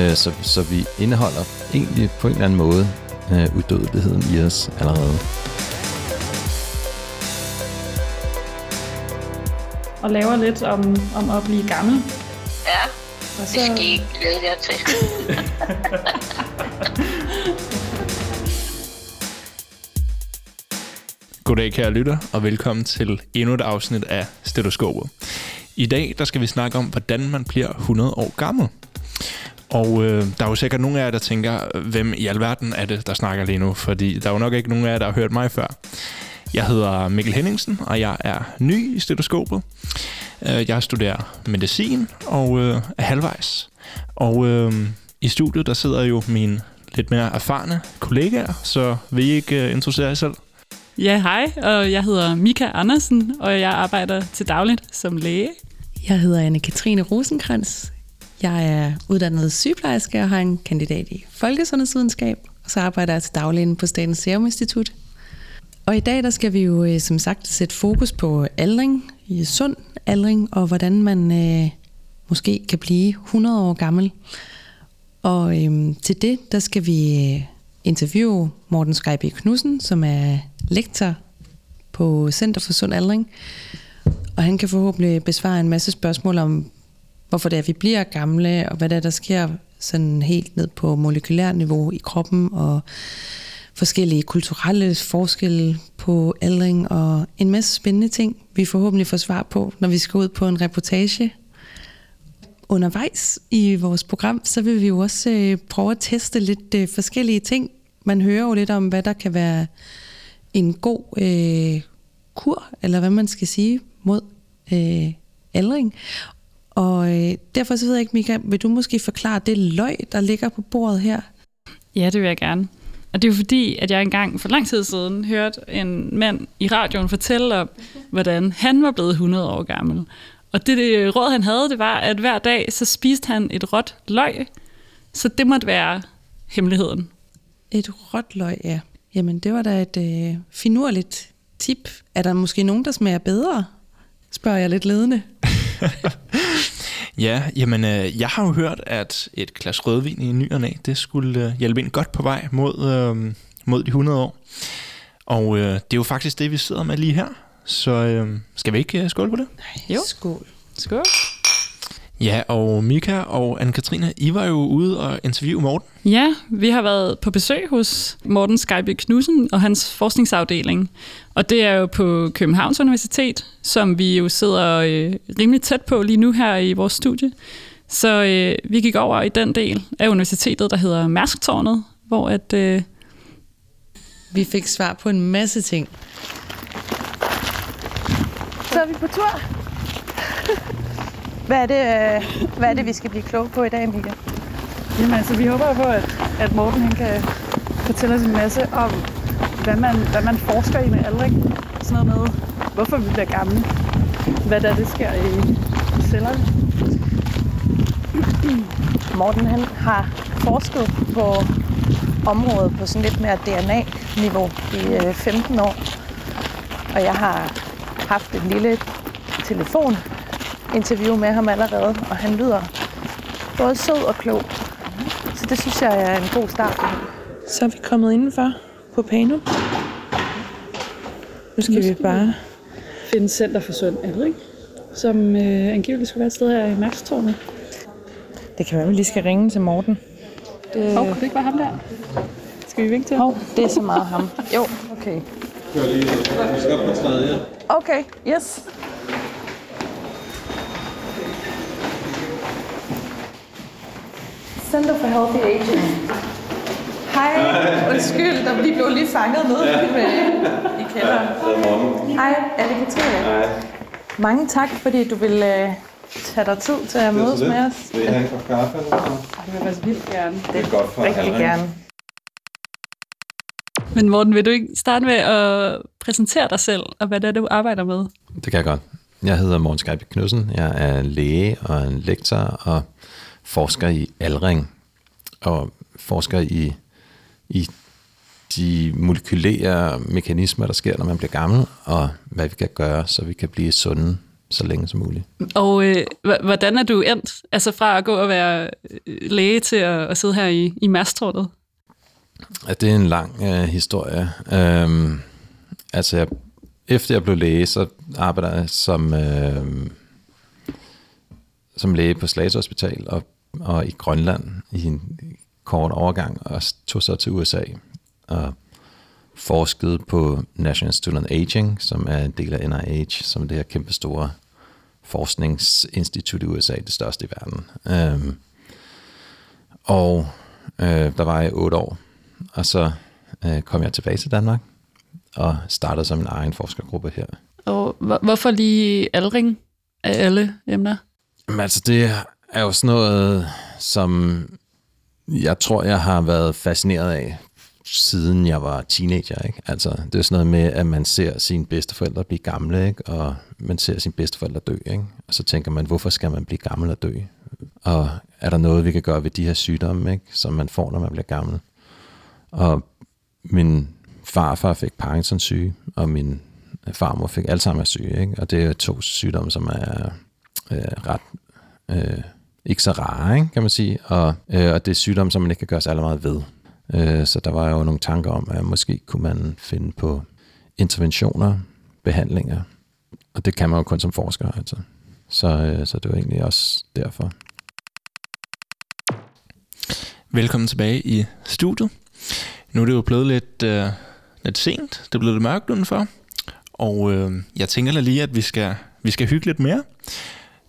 øh, så, så vi indeholder egentlig på en eller anden måde øh, udødeligheden i os allerede. Og laver lidt om, om at blive gammel. Ja, Og det skal I ikke glæde jer til. Goddag kære lytter, og velkommen til endnu et afsnit af Stetoskopet. I dag der skal vi snakke om, hvordan man bliver 100 år gammel. Og øh, der er jo sikkert nogle af jer, der tænker, hvem i alverden er det, der snakker lige nu? Fordi der er jo nok ikke nogen af jer, der har hørt mig før. Jeg hedder Mikkel Henningsen, og jeg er ny i Stetoskopet. Øh, Jeg studerer medicin og øh, er halvvejs. Og øh, i studiet, der sidder jo mine lidt mere erfarne kollegaer, så vil I ikke øh, introducere jer selv? Ja, hej, og jeg hedder Mika Andersen, og jeg arbejder til dagligt som læge. Jeg hedder Anne-Katrine Rosenkrantz. Jeg er uddannet sygeplejerske og har en kandidat i folkesundhedsvidenskab, og så arbejder jeg til daglig inde på Statens Serum Institut. Og i dag der skal vi jo øh, som sagt sætte fokus på aldring, i sund aldring, og hvordan man øh, måske kan blive 100 år gammel. Og øhm, til det, der skal vi øh, interviewe Morten Skype Knudsen, som er lektor på Center for Sund Aldring. Og han kan forhåbentlig besvare en masse spørgsmål om, hvorfor det er, vi bliver gamle, og hvad der, er, der sker sådan helt ned på molekylær niveau i kroppen, og forskellige kulturelle forskelle på aldring, og en masse spændende ting, vi forhåbentlig får svar på, når vi skal ud på en reportage. Undervejs i vores program, så vil vi jo også øh, prøve at teste lidt øh, forskellige ting. Man hører jo lidt om, hvad der kan være en god øh, kur, eller hvad man skal sige, mod øh, aldring. Og øh, derfor så ved jeg ikke, Mika, vil du måske forklare det løg, der ligger på bordet her? Ja, det vil jeg gerne. Og det er jo fordi, at jeg engang for lang tid siden hørte en mand i radioen fortælle om, hvordan han var blevet 100 år gammel. Og det, det råd, han havde, det var, at hver dag, så spiste han et råt løg. Så det måtte være hemmeligheden. Et råt løg, ja. Jamen, det var da et øh, finurligt tip. Er der måske nogen, der smager bedre? Spørger jeg lidt ledende. Ja, jamen øh, jeg har jo hørt, at et glas rødvin i ny og næ, det skulle øh, hjælpe en godt på vej mod, øh, mod de 100 år. Og øh, det er jo faktisk det, vi sidder med lige her. Så øh, skal vi ikke øh, skåle på det? Jo. Skål. Skål. Ja, og Mika og Anne-Katrine, I var jo ude og interviewe Morten. Ja, vi har været på besøg hos Morten Skejby Knudsen og hans forskningsafdeling. Og det er jo på Københavns Universitet, som vi jo sidder øh, rimelig tæt på lige nu her i vores studie. Så øh, vi gik over i den del af universitetet, der hedder Mærsktårnet, hvor at, øh, Vi fik svar på en masse ting. Så er vi på tur. Hvad er det, øh, hvad er det vi skal blive kloge på i dag, Mika? Jamen altså, vi håber på, at, at Morten han kan fortælle os en masse om, hvad man, hvad man forsker i med aldring. Sådan noget med, hvorfor vi bliver gamle. Hvad der det sker i, i cellerne. Morten han har forsket på området på sådan lidt mere DNA-niveau i øh, 15 år. Og jeg har haft et lille telefoninterview med ham allerede, og han lyder både sød og klog. Så det synes jeg er en god start. Så er vi kommet indenfor på Pano. Nu skal vi bare... finde Center for Sund Aldring, som øh, angiveligt skulle være et sted her i Mærkstårnet. Det kan være, at vi lige skal ringe til Morten. Det... Hov, kunne det ikke være ham der? Skal vi vinke til ham? Hov, det er så meget ham. Jo, okay. Okay, yes. Center for Healthy Aging. Hej, undskyld, der vi blev lige fanget nede ja. med, i kælderen. Hej, Anne-Katrine. Hej. Mange tak, fordi du vil uh, tage dig tid til at mødes med os. Vil I have en kop kaffe eller noget? Det vil jeg vildt gerne. Det er godt for rigtig aldring. gerne. Men Morten, vil du ikke starte med at præsentere dig selv, og hvad det er, du arbejder med? Det kan jeg godt. Jeg hedder Morten Skejby Knudsen. Jeg er læge og en lektor og forsker i aldring. Og forsker i, i de molekylære mekanismer, der sker, når man bliver gammel, og hvad vi kan gøre, så vi kan blive sunde så længe som muligt. Og øh, hvordan er du endt altså fra at gå og være øh, læge til at, at sidde her i, i Mastrådet? Ja, det er en lang øh, historie. Øhm, altså, jeg, efter jeg blev læge, så arbejdede jeg som, øh, som læge på Slagelse Hospital og, og i Grønland i en kort overgang, og tog så til USA og forskede på National Institute on Aging, som er en del af NIH, som er det her kæmpe store forskningsinstitut i USA, det største i verden. Øhm, og øh, der var jeg i otte år, og så øh, kom jeg tilbage til Danmark og startede som en egen forskergruppe her. Og hvor, hvorfor lige aldring af alle emner? Men altså, det er jo sådan noget, som jeg tror, jeg har været fascineret af, siden jeg var teenager. Ikke? Altså, det er sådan noget med, at man ser sine bedsteforældre blive gamle, ikke? og man ser sine bedsteforældre dø. Ikke? Og så tænker man, hvorfor skal man blive gammel og dø? Og er der noget, vi kan gøre ved de her sygdomme, ikke? som man får, når man bliver gammel? Og min farfar fik Parkinsons syge, og min farmor fik Alzheimer's syge. Ikke? Og det er to sygdomme, som er øh, ret øh, ikke så rare, ikke, kan man sige. Og, øh, og det er sygdomme, som man ikke kan gøre sig meget ved. Øh, så der var jo nogle tanker om, at måske kunne man finde på interventioner, behandlinger. Og det kan man jo kun som forsker, altså. Så, øh, så det var egentlig også derfor. Velkommen tilbage i studiet. Nu er det jo blevet lidt, øh, lidt sent. Det er blevet lidt mørkt udenfor. Og øh, jeg tænker da lige, at vi skal, vi skal hygge lidt mere.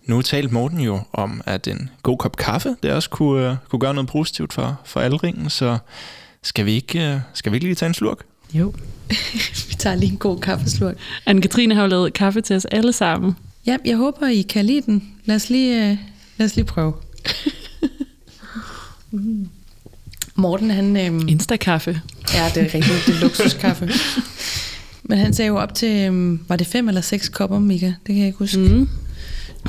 Nu talte Morten jo om, at en god kop kaffe, det også kunne, øh, kunne gøre noget positivt for, for aldringen. Så skal vi, ikke, øh, skal vi ikke lige tage en slurk? Jo. vi tager lige en god kaffeslurk. Anne-Katrine har jo lavet kaffe til os alle sammen. Ja, jeg håber, I kan lide den. Lad os lige, øh, lad os lige prøve. Mm. Morten, han... Øhm, Instakaffe. ja, det er rigtigt. Det er luksuskaffe. Men han sagde jo op til, øhm, var det fem eller seks kopper, Mika? Det kan jeg ikke huske. Mm.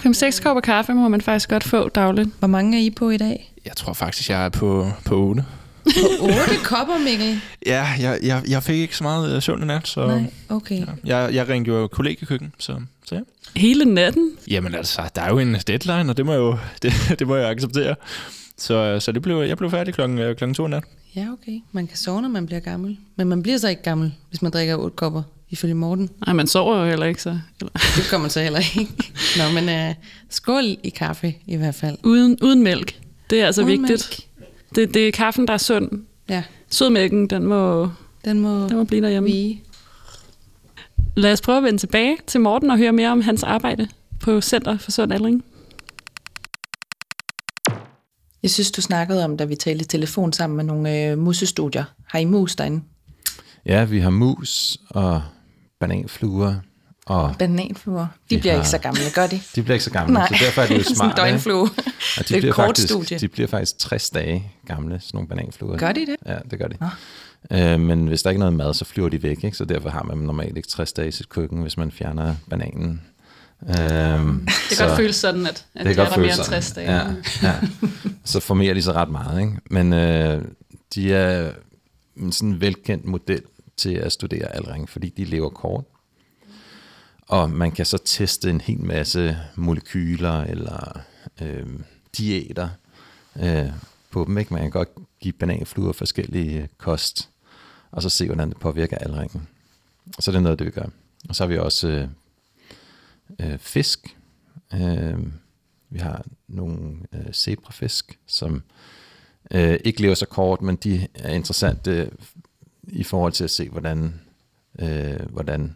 Mm. 5-6 kopper kaffe må man faktisk godt få dagligt. Hvor mange er I på i dag? Jeg tror faktisk, jeg er på, på 8. På otte kopper, Mikkel? Ja, jeg, jeg, jeg fik ikke så meget øh, søvn i nat, så Nej, okay. ja, jeg, jeg ringte jo kollegekøkken, så, så ja. Hele natten. Jamen altså, der er jo en deadline, og det må jeg jo det, det må jeg acceptere. Så, så det blev, jeg blev færdig klokken, øh, klokken to i nat. Ja, okay. Man kan sove, når man bliver gammel. Men man bliver så ikke gammel, hvis man drikker otte kopper, ifølge Morten. Nej, man sover jo heller ikke så. Eller, Det kommer man så heller ikke. Nå, men uh, skål i kaffe i hvert fald. uden, uden mælk. Det er altså Uden vigtigt. Det, det er kaffen, der er sund. Ja, Sødmælken, den må, den må, den må blive derhjemme. vige. Lad os prøve at vende tilbage til Morten og høre mere om hans arbejde på Center for Sund Aldring. Jeg synes, du snakkede om, da vi talte i telefon sammen med nogle øh, musestudier. Har I mus derinde? Ja, vi har mus og bananfluer, og Bananfluer. De Vi bliver har- ikke så gamle, gør de? de bliver ikke så gamle, Nej. så derfor er det jo Sådan en smart. døgnflue. Og Det de er et bliver, kort faktisk, studie. de bliver faktisk 60 dage gamle, sådan nogle bananfluer. Gør de det? Ja, det gør de. Øh, men hvis der ikke er noget mad, så flyver de væk, ikke? så derfor har man normalt ikke 60 dage i sit køkken, hvis man fjerner bananen. Øhm, Det kan godt føles sådan, at, at det det er der mere end sådan. 60 dage. Ja, ja. Så formerer de sig ret meget. Ikke? Men øh, de er en sådan velkendt model til at studere aldring, fordi de lever kort. Og man kan så teste en hel masse molekyler eller øh, diæter øh, på dem. Ikke? Man kan godt give bananfluer forskellige øh, kost, og så se, hvordan det påvirker aldringen. Så det er noget det, vi gør. Og så har vi også øh, øh, fisk. Øh, vi har nogle øh, zebrafisk, som øh, ikke lever så kort, men de er interessante i forhold til at se, hvordan, øh, hvordan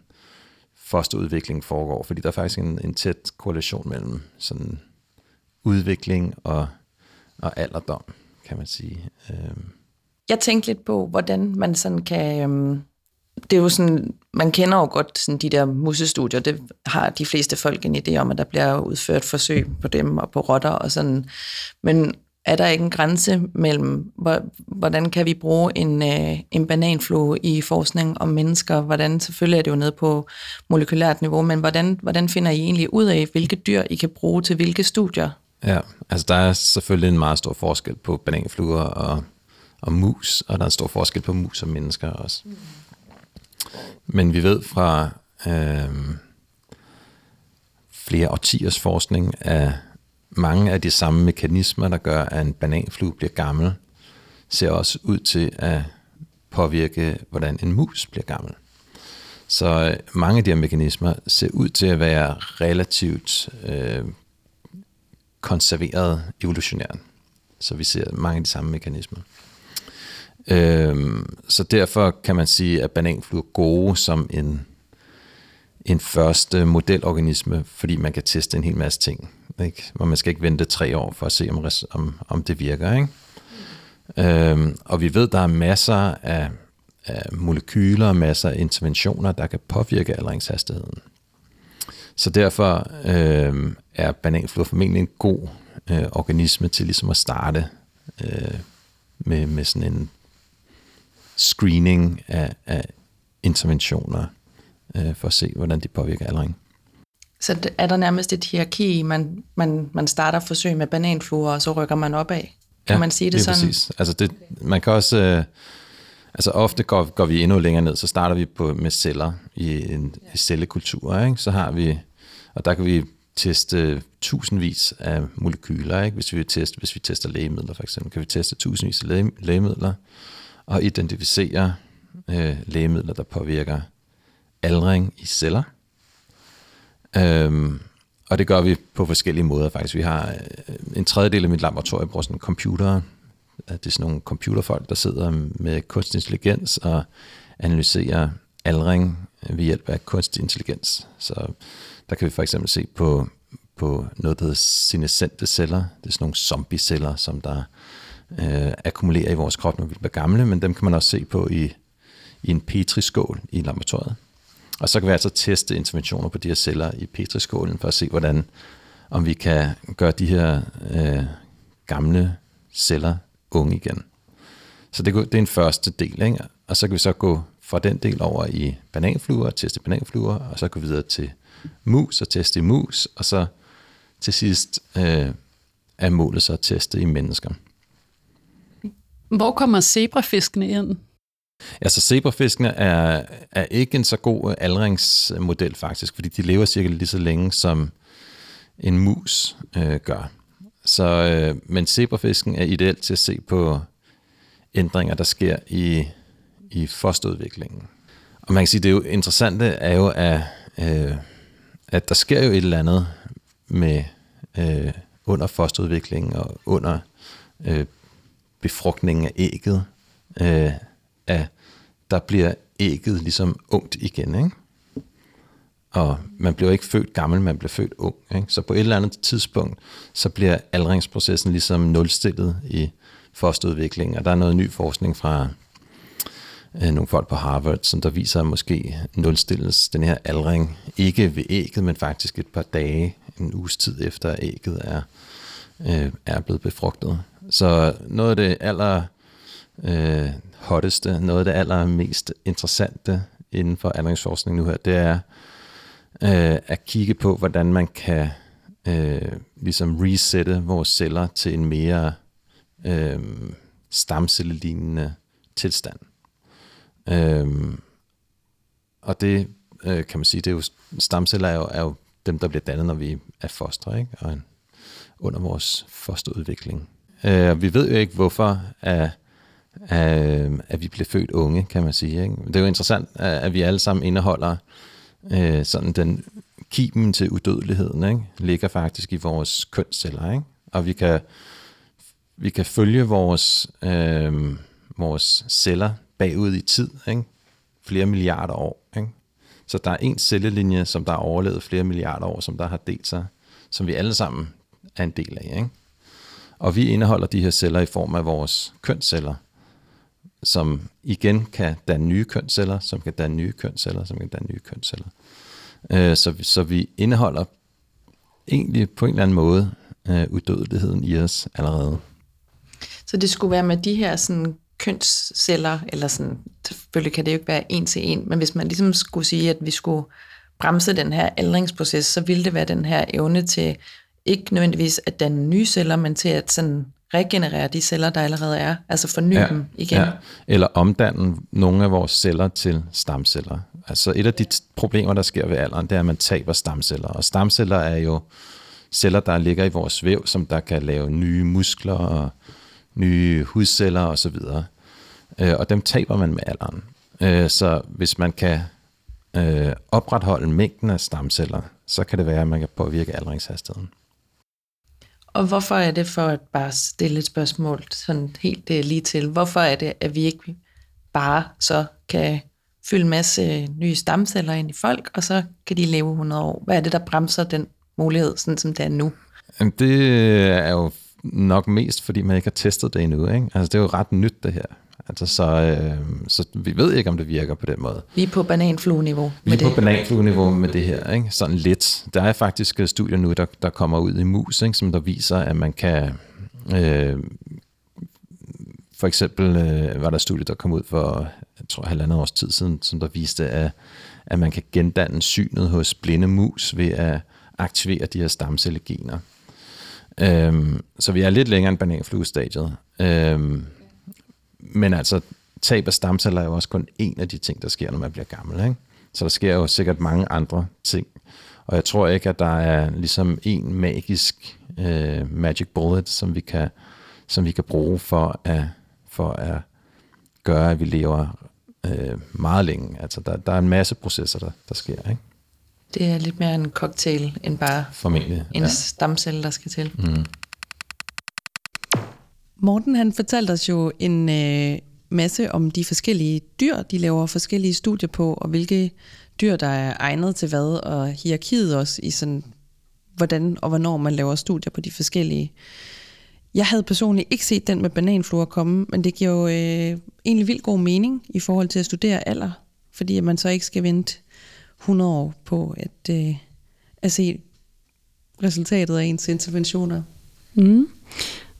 fosterudviklingen foregår. Fordi der er faktisk en, en tæt korrelation mellem sådan udvikling og, og alderdom, kan man sige. Øh, Jeg tænkte lidt på, hvordan man sådan kan... Øh det er jo sådan, man kender jo godt sådan de der musestudier, det har de fleste folk en idé om, at der bliver udført forsøg på dem og på rotter og sådan. Men er der ikke en grænse mellem, hvordan kan vi bruge en, øh, en bananflue i forskning om mennesker? Hvordan, selvfølgelig er det jo nede på molekylært niveau, men hvordan, hvordan finder I egentlig ud af, hvilke dyr I kan bruge til hvilke studier? Ja, altså der er selvfølgelig en meget stor forskel på bananfluer og, og mus, og der er en stor forskel på mus og mennesker også. Mm. Men vi ved fra, øh, flere årtiers forskning af mange af de samme mekanismer, der gør, at en bananflue bliver gammel, ser også ud til at påvirke, hvordan en mus bliver gammel. Så øh, mange af de her mekanismer ser ud til at være relativt øh, konserveret evolutionært. Så vi ser mange af de samme mekanismer. Øhm, så derfor kan man sige, at bananfluer er gode som en, en første modelorganisme, fordi man kan teste en hel masse ting. Ikke? hvor man skal ikke vente tre år for at se, om, om, om det virker. Ikke? Øhm, og vi ved, der er masser af, af molekyler, masser af interventioner, der kan påvirke aldringshastigheden. Så derfor øh, er bananfluer formentlig en god øh, organisme til ligesom at starte øh, med, med sådan en screening af, af interventioner øh, for at se, hvordan de påvirker aldring. Så er der nærmest et hierarki, man, man, man starter forsøg med bananfluer, og så rykker man opad? Kan ja, man sige det, det sådan? præcis. Altså det, man kan også... Øh, altså ofte går, går vi endnu længere ned, så starter vi på, med celler i en i cellekultur. Ikke? Så har vi... Og der kan vi teste tusindvis af molekyler. Ikke? Hvis, vi teste, hvis vi tester lægemidler for eksempel, kan vi teste tusindvis af læge, lægemidler og identificere øh, lægemidler, der påvirker aldring i celler. Øhm, og det gør vi på forskellige måder faktisk. Vi har øh, en tredjedel af mit laboratorium bruger sådan computer. Det er sådan nogle computerfolk, der sidder med kunstig intelligens og analyserer aldring ved hjælp af kunstig intelligens. Så der kan vi for eksempel se på, på noget, der hedder senescente celler. Det er sådan nogle zombie-celler, som der øh, akkumulerer i vores krop, når vi bliver gamle, men dem kan man også se på i, i en petriskål i laboratoriet. Og så kan vi altså teste interventioner på de her celler i petriskålen for at se, hvordan om vi kan gøre de her øh, gamle celler unge igen. Så det, det er en første del, ikke? og så kan vi så gå fra den del over i bananfluer, og teste bananfluer, og så gå videre til mus og teste i mus, og så til sidst øh, er målet så at teste i mennesker. Hvor kommer zebrafiskene ind? Altså zebrafiskene er, er ikke en så god øh, aldringsmodel faktisk, fordi de lever cirka lige så længe som en mus øh, gør. Så, øh, men zebrafisken er ideelt til at se på ændringer, der sker i, i fosterudviklingen. Og man kan sige, det er jo interessante er jo, at, øh, at der sker jo et eller andet med øh, under fosterudviklingen og under øh, befrugtningen af ægget, øh, at der bliver ægget ligesom ungt igen, ikke? Og man bliver ikke født gammel, man bliver født ung. Ikke? Så på et eller andet tidspunkt, så bliver aldringsprocessen ligesom nulstillet i fosterudviklingen. Og der er noget ny forskning fra øh, nogle folk på Harvard, som der viser, at måske nulstilles den her aldring ikke ved ægget, men faktisk et par dage, en uges tid efter ægget er, øh, er blevet befrugtet. Så noget af det aller øh, hotteste, noget af det allermest interessante inden for aldringsforskning nu her, det er øh, at kigge på, hvordan man kan øh, ligesom resette vores celler til en mere øh, stamcellelignende tilstand. Øh, og det øh, kan man sige, det er jo, stamceller er jo, er jo dem, der bliver dannet, når vi er foster, ikke? og under vores fosterudvikling. Øh, vi ved jo ikke, hvorfor at, øh, at vi bliver født unge, kan man sige. Ikke? Det er jo interessant, at, at vi alle sammen indeholder øh, sådan den kimen til udødeligheden, ikke? ligger faktisk i vores kønsceller. Ikke? Og vi kan, vi kan følge vores, øh, vores celler bagud i tid, ikke? flere milliarder år. Ikke? Så der er en cellelinje, som der har overlevet flere milliarder år, som der har delt sig, som vi alle sammen er en del af. Ikke? Og vi indeholder de her celler i form af vores kønsceller, som igen kan danne nye kønsceller, som kan danne nye kønsceller, som kan danne nye kønsceller. Øh, så, så vi indeholder egentlig på en eller anden måde øh, udødeligheden i os allerede. Så det skulle være med de her sådan kønsceller, eller sådan, selvfølgelig kan det jo ikke være en til en, men hvis man ligesom skulle sige, at vi skulle bremse den her aldringsproces, så ville det være den her evne til ikke nødvendigvis at danne nye celler, men til at sådan regenerere de celler, der allerede er, altså forny ja, dem igen. Ja. Eller omdanne nogle af vores celler til stamceller. Altså et af de problemer, der sker ved alderen, det er, at man taber stamceller. Og stamceller er jo celler, der ligger i vores væv, som der kan lave nye muskler og nye hudceller osv. Øh, og dem taber man med alderen. Øh, så hvis man kan øh, opretholde mængden af stamceller, så kan det være, at man kan påvirke aldringshastigheden. Og hvorfor er det, for at bare stille et spørgsmål sådan helt uh, lige til, hvorfor er det, at vi ikke bare så kan fylde en masse øh, nye stamceller ind i folk, og så kan de leve 100 år? Hvad er det, der bremser den mulighed, sådan som det er nu? Jamen, det er jo nok mest, fordi man ikke har testet det endnu. Ikke? Altså, det er jo ret nyt, det her. Altså, så, øh, så vi ved ikke, om det virker på den måde. Vi er på bananflue-niveau Vi med er på bananflue-niveau med det her, ikke? sådan lidt. Der er faktisk studier nu, der, der kommer ud i mus, ikke? som der viser, at man kan... Øh, for eksempel øh, var der et studie, der kom ud for, jeg tror, halvandet års tid siden, som der viste, at, at man kan gendanne synet hos blinde mus ved at aktivere de her stamcellegener. Øhm, så vi er lidt længere end bananfluestadiet. Øhm, men altså, tab af stamceller er jo også kun en af de ting, der sker, når man bliver gammel. Ikke? Så der sker jo sikkert mange andre ting. Og jeg tror ikke, at der er ligesom en magisk øh, magic bullet, som vi kan, som vi kan bruge for at, for at gøre, at vi lever øh, meget længe. Altså, der, der er en masse processer, der, der sker, ikke? Det er lidt mere en cocktail, end bare Formentlig. en ja. stamcelle, der skal til. Mm. Morten han fortalte os jo en øh, masse om de forskellige dyr, de laver forskellige studier på, og hvilke dyr, der er egnet til hvad, og hierarkiet også i sådan, hvordan og hvornår man laver studier på de forskellige. Jeg havde personligt ikke set den med bananfluer komme, men det giver jo øh, egentlig vildt god mening i forhold til at studere alder, fordi at man så ikke skal vente 100 år på at, øh, at se resultatet af ens interventioner. Mm.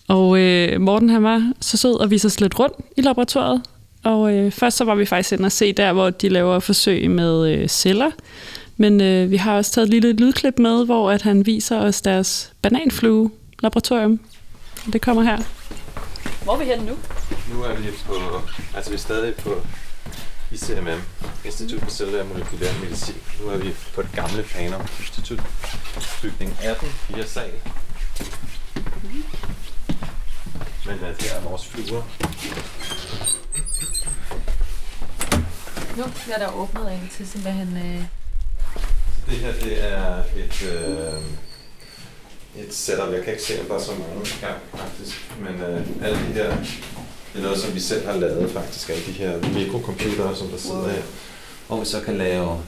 Og øh, Morten han var så sød og viste os lidt rundt i laboratoriet. Og øh, først så var vi faktisk inde og se der, hvor de laver forsøg med øh, celler. Men øh, vi har også taget et lille lydklip med, hvor at han viser os deres bananflue-laboratorium. Det kommer her. Hvor er vi henne nu? Nu er vi på, altså vi er stadig på ICMM, Institut for Cellular og Molekylær Medicin. Nu er vi på det gamle Panum Institut, bygning 18, 4 sal. Men uh, det er vores fluer. Nu bliver der åbnet ind til simpelthen... Øh, Det her det er et, øh, et setup. Jeg kan ikke se, om der er så mange gang faktisk. Men øh, alle de her, det er noget, som vi selv har lavet faktisk. Alle de her mikrocomputere, som der sidder her. Og vi så kan lave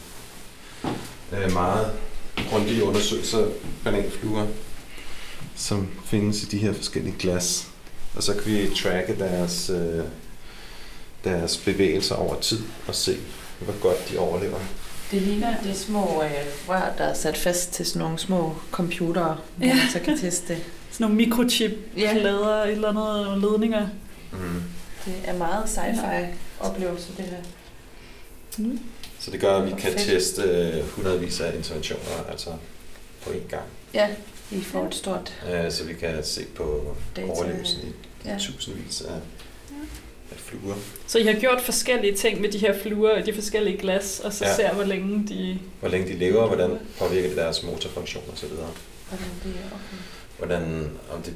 øh, meget grundige undersøgelser af bananfluer, som findes i de her forskellige glas. Og så kan vi tracke deres, øh, deres bevægelser over tid og se, hvor godt de overlever. det ligner de små øh, rør, der er sat fast til sådan nogle små computere, hvor Ja. man så kan teste. Sådan nogle mikrochip, Ja. et eller andet nogle ledninger. Mm. Det er meget sci-fi oplevelse, det her. Så det gør, at vi kan fedt. teste øh, hundredvis af interventioner, altså på én gang. Ja, vi får et stort Øh, Så vi kan se på Data. overlevelsen i Ja. tusindvis af, af fluer. Så I har gjort forskellige ting med de her fluer i de forskellige glas, og så Ja. ser, hvor længe de... Hvor længe de lever, hvordan påvirker det deres motorfunktion osv. hvordan det er. Okay. Hvordan, om det,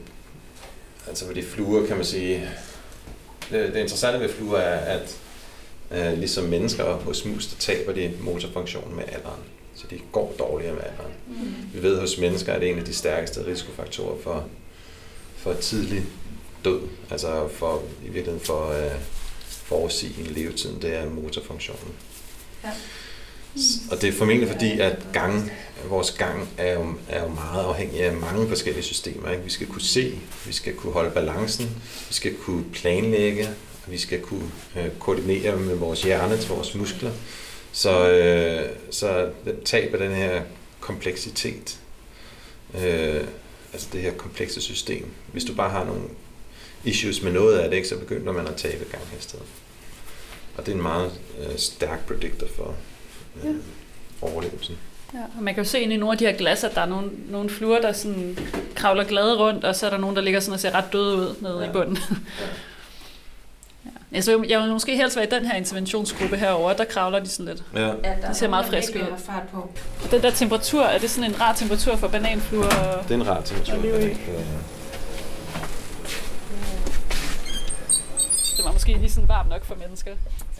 altså ved de fluer kan man sige, det, det interessante ved fluer er, at øh, ligesom mennesker hos mus, der taber de motorfunktionen med alderen. Så de går dårligere med alderen. Mm. Vi ved hos mennesker, at det er en af de stærkeste risikofaktorer for, for tidlig død. Altså for, i virkeligheden for at øh, forudsige en levetid, det er motorfunktionen. Ja. Og det er formentlig fordi, at gang, vores gang er jo, er jo meget afhængig af mange forskellige systemer. Ikke? Vi skal kunne se, vi skal kunne holde balancen, vi skal kunne planlægge, vi skal kunne øh, koordinere med vores hjerne til vores muskler. Så, øh, så tab af den her kompleksitet, øh, altså det her komplekse system, hvis du bare har nogle issues med noget af det, ikke, så begynder man at tabe ganghastighed. Og det er en meget øh, stærk predictor for øh, overlevelsen. Ja, og man kan jo se ind i nogle af de her glas, at der er nogle, nogle fluer, der sådan kravler glade rundt, og så er der nogen, der ligger sådan og ser ret døde ud nede ja. Ja. i bunden. Ja. Altså, jeg vil måske helst være i den her interventionsgruppe herover. Der kravler de sådan lidt. Ja. Det ser meget frisk ud. fart på. Og den der temperatur, er det sådan en rar temperatur for bananfluer? Det er en rar temperatur. Og i. Det var måske lige sådan varmt nok for mennesker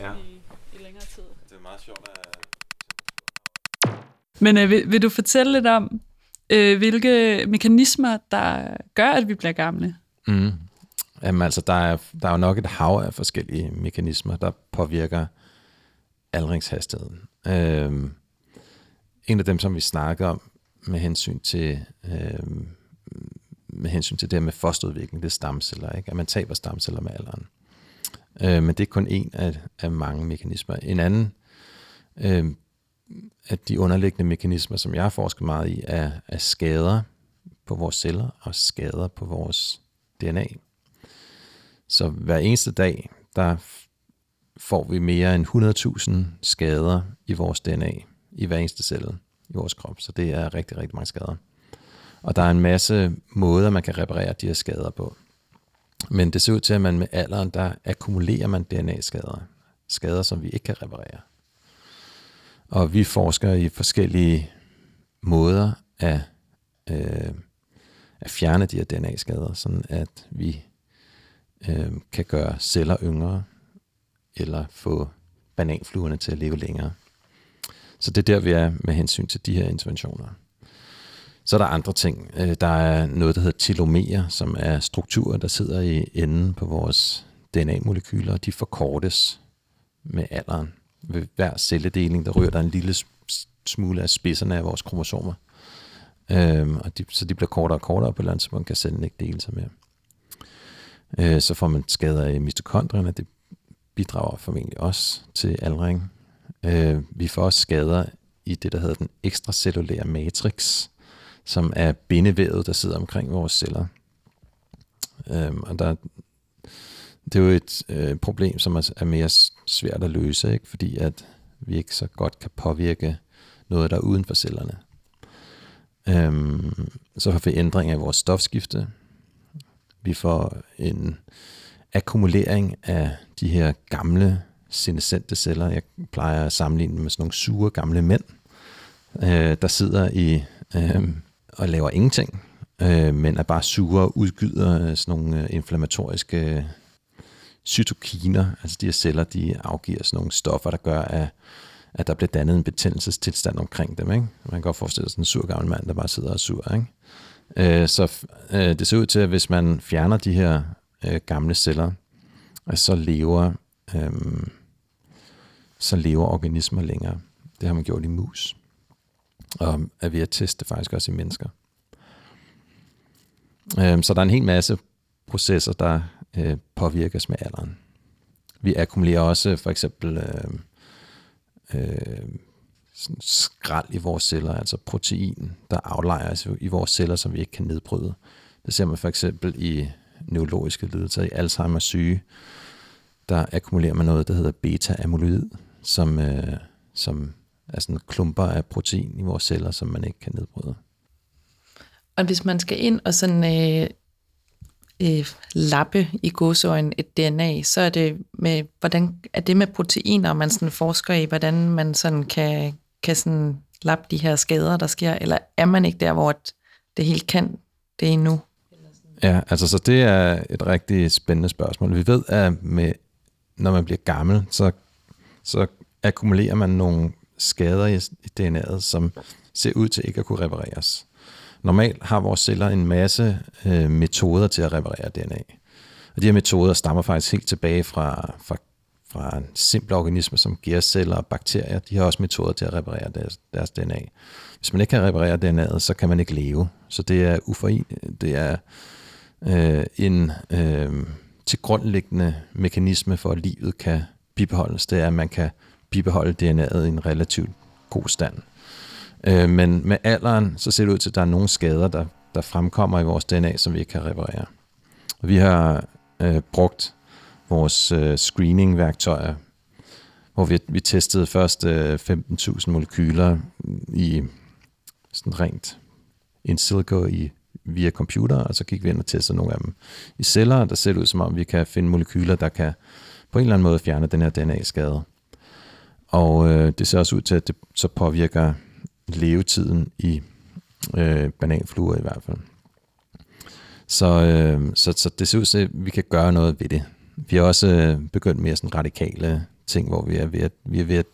Ja. i, i længere tid. Det er meget sjovt at... Men øh, vil, vil du fortælle lidt om, øh, hvilke mekanismer, der gør, at vi bliver gamle? Mm. Jamen altså, der er, der er jo nok et hav af forskellige mekanismer, der påvirker aldringshastigheden. Øhm, en af dem, som vi snakker om med hensyn til, øhm, med hensyn til det her med fosterudvikling, det er stamceller, ikke? at man taber stamceller med alderen. Øh, men det er kun en af, af mange mekanismer. En anden øh, af de underliggende mekanismer, som jeg har forsket meget i, er, er skader på vores celler og skader på vores DNA. Så hver eneste dag, der får vi mere end 100.000 skader i vores DNA, i hver eneste celle i vores krop. Så det er rigtig, rigtig mange skader. Og der er en masse måder, man kan reparere de her skader på. Men det ser ud til, at man med alderen, der akkumulerer man DNA-skader. Skader, som vi ikke kan reparere. Og vi forsker i forskellige måder at, øh, at fjerne de her DNA-skader, sådan at vi øh, kan gøre celler yngre, eller få bananfluerne til at leve længere. Så det er der, vi er med hensyn til de her interventioner. Så er der andre ting. Øh, der er noget, der hedder telomerer, som er strukturer, der sidder i enden på vores DNA-molekyler, og de forkortes med alderen. Ved hver celledeling, der rører der en lille smule af spidserne af vores kromosomer. Øhm, og de, så de bliver kortere og kortere, og på et eller andet tidspunkt kan cellen ikke dele sig mere. Øh, så får man skader i mitokondrierne, det bidrager formentlig også til aldring. Øh, vi får også skader i det, der hedder den ekstracellulære matrix, som er bindevævet, der sidder omkring vores celler. Øhm, og der, det er jo et øh, problem, som er, er mere svært at løse, ikke? fordi at vi ikke så godt kan påvirke noget, der er uden for cellerne. Øhm, så får vi ændringer i vores stofskifte. Vi får en akkumulering af de her gamle senescente celler. Jeg plejer at sammenligne dem med sådan nogle sure gamle mænd, øh, der sidder i øh, og laver ingenting, øh, men er bare sure og udgyder øh, sådan nogle øh, inflammatoriske øh, cytokiner, altså de her celler, de afgiver sådan nogle stoffer, der gør, at, at der bliver dannet en betændelsestilstand omkring dem. Ikke? Man kan godt forestille sig sådan en sur gammel mand, der bare sidder og er sur. Ikke? Øh, så øh, det ser ud til, at hvis man fjerner de her øh, gamle celler, så lever øh, så lever organismer længere. Det har man gjort i mus. Og er ved at teste faktisk også i mennesker. Øh, så der er en hel masse processer, der øh, påvirkes med alderen. Vi akkumulerer også for eksempel øh, øh, sådan skrald i vores celler, altså protein, der aflejres i vores celler, som vi ikke kan nedbryde. Det ser man for eksempel i neurologiske lidelser, i Alzheimer's syge, der akkumulerer man noget, der hedder beta-amyloid, som, øh, som er sådan klumper af protein i vores celler, som man ikke kan nedbryde. Og hvis man skal ind og sådan øh, øh, lappe i godsøjen et DNA, så er det med, hvordan er det med proteiner, man sådan forsker i, hvordan man sådan kan, kan sådan lappe de her skader, der sker, eller er man ikke der, hvor det helt kan det endnu? Ja, altså så det er et rigtig spændende spørgsmål. Vi ved, at med, når man bliver gammel, så, så akkumulerer man nogle skader i, i DNA'et, som ser ud til ikke at kunne repareres. Normalt har vores celler en masse øh, metoder til at reparere DNA. Og de her metoder stammer faktisk helt tilbage fra, fra, fra simple organismer som gærceller og bakterier. De har også metoder til at reparere deres, deres DNA. Hvis man ikke kan reparere DNA'et, så kan man ikke leve. Så det er uforen, det er øh, en øh, tilgrundliggende mekanisme for, at livet kan bibeholdes. Det er, at man kan bibeholde DNA'et i en relativt god stand. Øh, men med alderen, så ser det ud til, at der er nogle skader, der, der fremkommer i vores DNA, som vi ikke kan reparere. Vi har øh, brugt vores øh, screening-værktøjer, hvor vi, vi testede først øh, 15.000 molekyler i sådan rent in silico i, via computer, og så gik vi ind og testede nogle af dem i celler, og der ser det ud som om, vi kan finde molekyler, der kan på en eller anden måde fjerne den her DNA-skade. Og øh, det ser også ud til, at det så påvirker levetiden i øh, bananfluer i hvert fald. Så, øh, så, så det ser ud til, at vi kan gøre noget ved det. Vi har også øh, begyndt mere sådan radikale ting, hvor vi er ved at, vi er ved at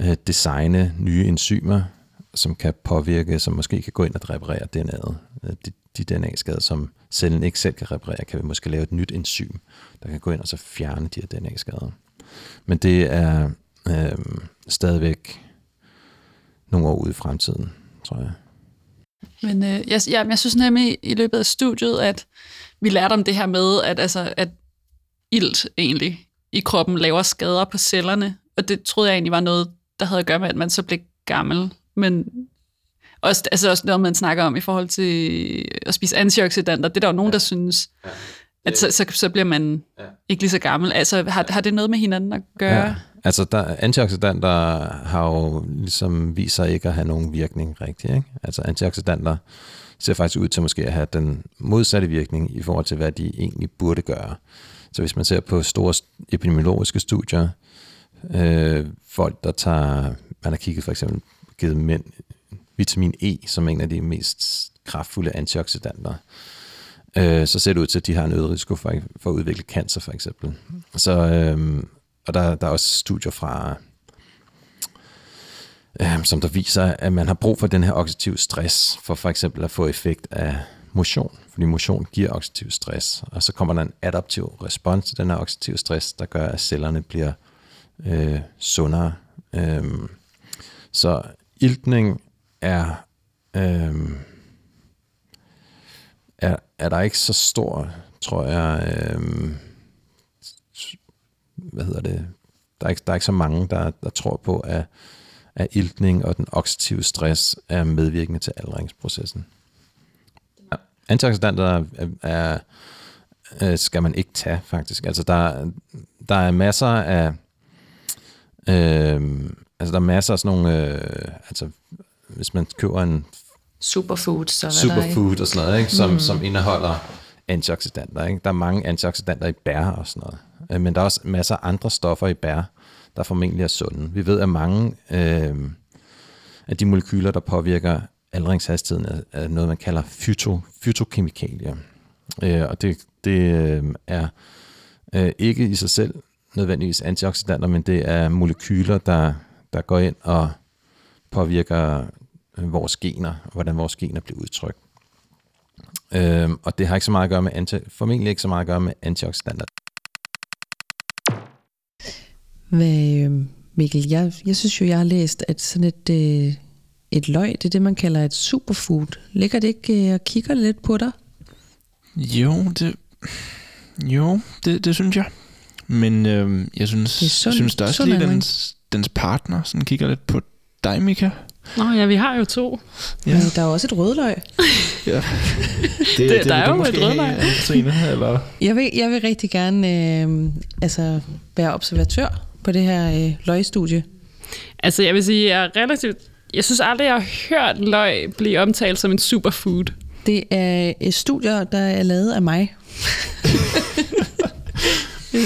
øh, designe nye enzymer, som kan påvirke, som måske kan gå ind og reparere DNA'et. Øh, de, de DNA-skader, som cellen ikke selv kan reparere, kan vi måske lave et nyt enzym, der kan gå ind og så fjerne de her DNA-skader. Men det er øh, stadigvæk nogle år ude i fremtiden, tror jeg. Men øh, jeg, jeg, jeg synes nemlig i løbet af studiet, at vi lærte om det her med, at, altså, at ilt egentlig i kroppen laver skader på cellerne. Og det troede jeg egentlig var noget, der havde at gøre med, at man så blev gammel. Men også, altså også noget, man snakker om i forhold til at spise antioxidanter. Det er der jo nogen, der synes, at så, så, så bliver man ikke lige så gammel. Altså har, har det noget med hinanden at gøre? Ja. Altså, der, antioxidanter har jo ligesom vist sig ikke at have nogen virkning rigtig. Ikke? Altså, antioxidanter ser faktisk ud til måske at have den modsatte virkning i forhold til, hvad de egentlig burde gøre. Så hvis man ser på store epidemiologiske studier, øh, folk, der tager, man har kigget for eksempel, givet mænd vitamin E som en af de mest kraftfulde antioxidanter, øh, så ser det ud til, at de har en øget risiko for, for at udvikle cancer for eksempel. Så, øh, og der, der er også studier fra, øh, som der viser, at man har brug for den her oxidativ stress, for for eksempel at få effekt af motion, fordi motion giver oxidativ stress, og så kommer der en adaptiv respons til den her oxidativ stress, der gør, at cellerne bliver øh, sundere. Øhm, så iltning er, øhm, er, er der ikke så stor, tror jeg, øhm, hvad hedder det, der er ikke, der er ikke så mange, der, der tror på, at, at iltning og den oxidative stress er medvirkende til aldringsprocessen. Antioxidanter er, er, er, skal man ikke tage, faktisk. Altså, der, der er masser af Øh, altså der er masser af sådan nogle, øh, altså hvis man køber en Superfood, så superfood og sådan noget, ikke, som, mm. som indeholder antioxidanter. Ikke? Der er mange antioxidanter i bær og sådan noget. Øh, men der er også masser af andre stoffer i bær, der formentlig er sunde. Vi ved, at mange øh, af de molekyler, der påvirker aldringshastigheden, er, er noget, man kalder fyto, fytokemikalier. Øh, og det, det øh, er øh, ikke i sig selv nødvendigvis antioxidanter, men det er molekyler, der, der går ind og påvirker øh, vores gener, og hvordan vores gener bliver udtrykt. Øhm, og det har ikke så meget at gøre med anti, formentlig ikke så meget at gøre med antioxidanter. Hvad, øh, Mikkel, jeg, jeg synes jo, jeg har læst, at sådan et, øh, et løg, det er det, man kalder et superfood. Ligger det ikke øh, og kigger lidt på dig? Jo, det, jo, det, det synes jeg. Men øh, jeg synes, Det er sund- synes der også lige, dens, dens partner sådan kigger lidt på dig, Mika. Nå ja, vi har jo to. Ja. Men der er også et rødløg. Ja. Det, Det- der er jo et rødløg. have, eller? Jeg vil, jeg vil rigtig gerne øh, altså, være observatør på det her øh, løgstudie. Altså jeg vil sige, jeg er relativt... Jeg synes aldrig, jeg har hørt løg blive omtalt som en superfood. Det er et studier, der er lavet af mig.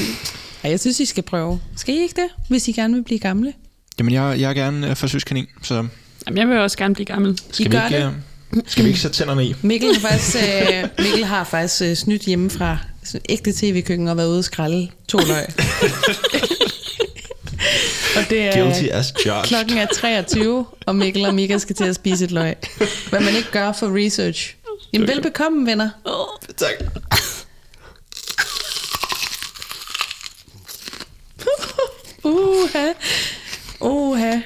ja, jeg synes, I skal prøve. Skal I ikke det, hvis I gerne vil blive gamle? Jamen, jeg, jeg er gerne uh, forsøgskanin, så Jamen, jeg vil også gerne blive gammel. skal, vi gør ikke, det? øh, skal vi ikke sætte tænderne i? Mikkel har faktisk, øh, Mikkel har faktisk øh, snydt hjemme fra sådan et ægte tv-køkken og været ude og skralde to løg. det er, Guilty as charged. klokken er 23, og Mikkel og Mika skal til at spise et løg. Hvad man ikke gør for research. Jamen, velbekomme, venner. Tak. Uha. Uha.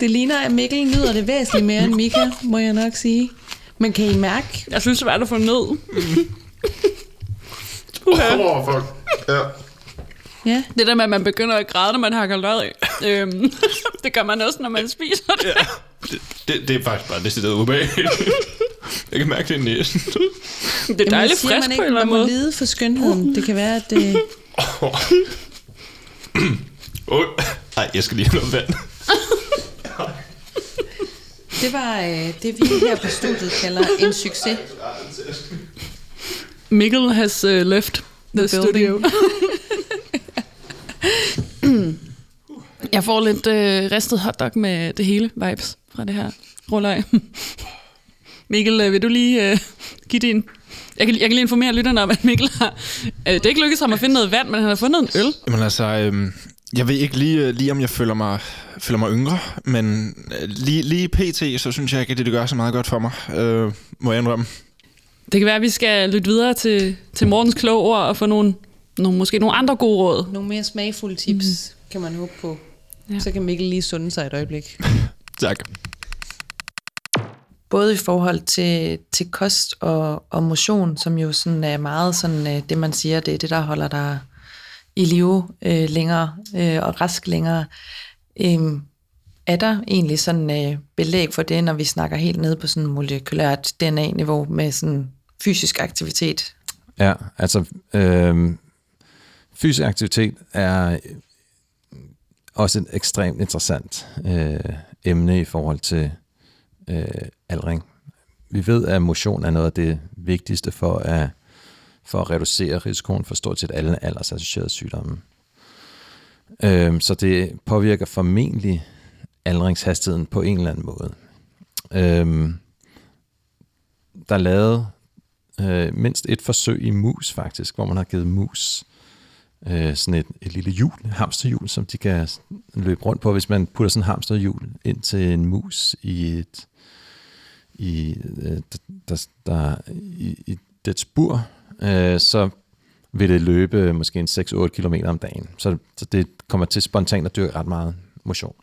Det ligner, at Mikkel nyder det væsentligt mere end Mika, må jeg nok sige. Men kan I mærke, Jeg synes, det er svært at få ned. Oh, fuck. Ja. ja, Det der med, at man begynder at græde, når man hakker løg. Øhm, det gør man også, når man spiser det. ja. Det, det, det er faktisk bare decideret ubehageligt. Jeg kan mærke det i næsen. Det er dejligt frisk man på en ikke, eller man anden må måde. lide for skønheden. Det kan være, at det... Oh. Ej, jeg skal lige have noget vand. Det var øh, det, vi her på studiet kalder en succes. Mikkel has uh, left the, The studio. Jeg får lidt øh, ristet hotdog med det hele vibes fra det her rulløg. Mikkel, øh, vil du lige øh, give din... Jeg kan, jeg kan lige informere lytterne om, at Mikkel har... Øh, det er ikke lykkedes ham at finde noget vand, men han har fundet en øl. Jamen altså, øhm, jeg ved ikke lige, øh, lige om jeg føler mig, føler mig yngre, men øh, lige, lige pt, så synes jeg ikke, at det, det gør så meget godt for mig, øh, må jeg indrømme. Det kan være, at vi skal lytte videre til, til Mortens kloge ord og få nogle, nogle, måske nogle andre gode råd. Nogle mere smagfulde tips mm. kan man håbe på. Ja. Så kan Mikkel lige sunde sig et øjeblik. Tak. Både i forhold til, til kost og, og motion, som jo sådan er meget sådan, øh, det man siger, det er det, der holder dig i live øh, længere øh, og rask længere. Øh, er der egentlig sådan øh, belæg for det, når vi snakker helt ned på sådan molekylært DNA-niveau med sådan fysisk aktivitet? Ja, altså øh, fysisk aktivitet er også et ekstremt interessant øh, emne i forhold til øh, aldring. Vi ved, at motion er noget af det vigtigste for at, for at reducere risikoen for stort set alle aldersassocierede sygdomme. Øh, så det påvirker formentlig aldringshastigheden på en eller anden måde. Øh, der er lavet øh, mindst et forsøg i mus faktisk, hvor man har givet mus øh, sådan et, et lille hjul, hamsterhjul, som de kan løbe rundt på. Hvis man putter sådan et hamsterhjul ind til en mus i et i, øh, der, der, i, i det bur, øh, så vil det løbe måske en 6-8 km om dagen. Så, så det kommer til spontant at dyrke ret meget motion.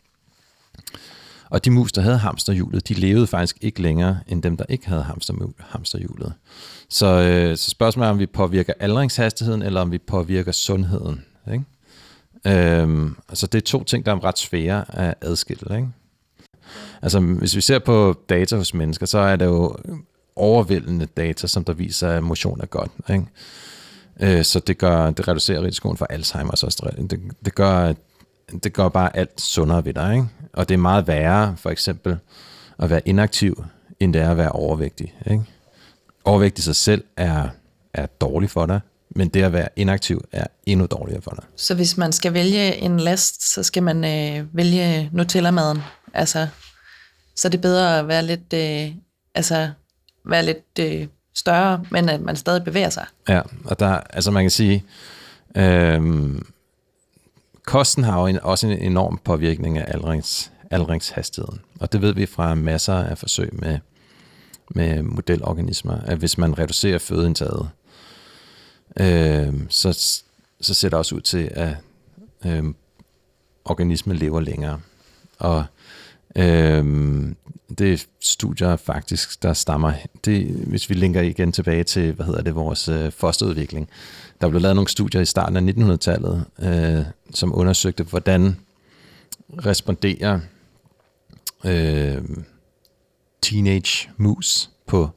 Og de mus, der havde hamsterhjulet, de levede faktisk ikke længere end dem, der ikke havde hamster, hamsterhjulet. Så, øh, så spørgsmålet er, om vi påvirker aldringshastigheden, eller om vi påvirker sundheden. Ikke? Øhm, altså det er to ting, der er ret svære at adskille. Ikke? Altså hvis vi ser på data hos mennesker, så er det jo overvældende data, som der viser, at motion er godt. Ikke? Øh, så det, gør, det reducerer risikoen for Alzheimer's også. Det, det, gør, det gør bare alt sundere ved dig. Ikke? Og det er meget værre, for eksempel, at være inaktiv, end det er at være overvægtig. Ikke? Overvægt i sig selv er, er dårligt for dig, men det at være inaktiv er endnu dårligere for dig. Så hvis man skal vælge en last, så skal man øh, vælge Nutella-maden. Altså, så er det bedre at være lidt, øh, altså, være lidt øh, større, men at man stadig bevæger sig. Ja, og der, altså man kan sige, øhm, kosten har jo en, også en enorm påvirkning af aldrings, aldringshastigheden. Og det ved vi fra masser af forsøg med, med modelorganismer, at hvis man reducerer fødeindtaget, øh, så, så ser det også ud til, at øh, organismen lever længere. Og Øhm, det er studier faktisk, der stammer, det, hvis vi linker igen tilbage til, hvad hedder det, vores øh, fosterudvikling. Der blev lavet nogle studier i starten af 1900-tallet, øh, som undersøgte, hvordan responderer øh, teenage mus på,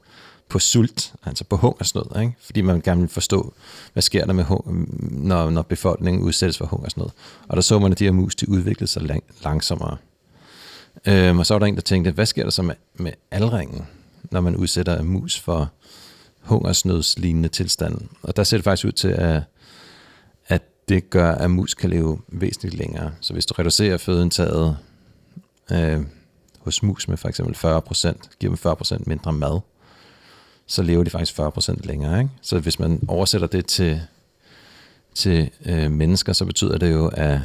på sult, altså på hungersnød, ikke? fordi man gerne vil forstå, hvad sker der, med når, når befolkningen udsættes for hungersnød. Og der så man, at de her mus, de udviklede sig lang- langsommere. Øhm, og så var der en, der tænkte, hvad sker der så med, med aldringen, når man udsætter en mus for hungersnødslignende tilstand? Og der ser det faktisk ud til, at, at det gør, at mus kan leve væsentligt længere. Så hvis du reducerer fødeindtaget øh, hos mus med for eksempel 40%, giver dem 40% mindre mad, så lever de faktisk 40% længere. Ikke? Så hvis man oversætter det til, til øh, mennesker, så betyder det jo, at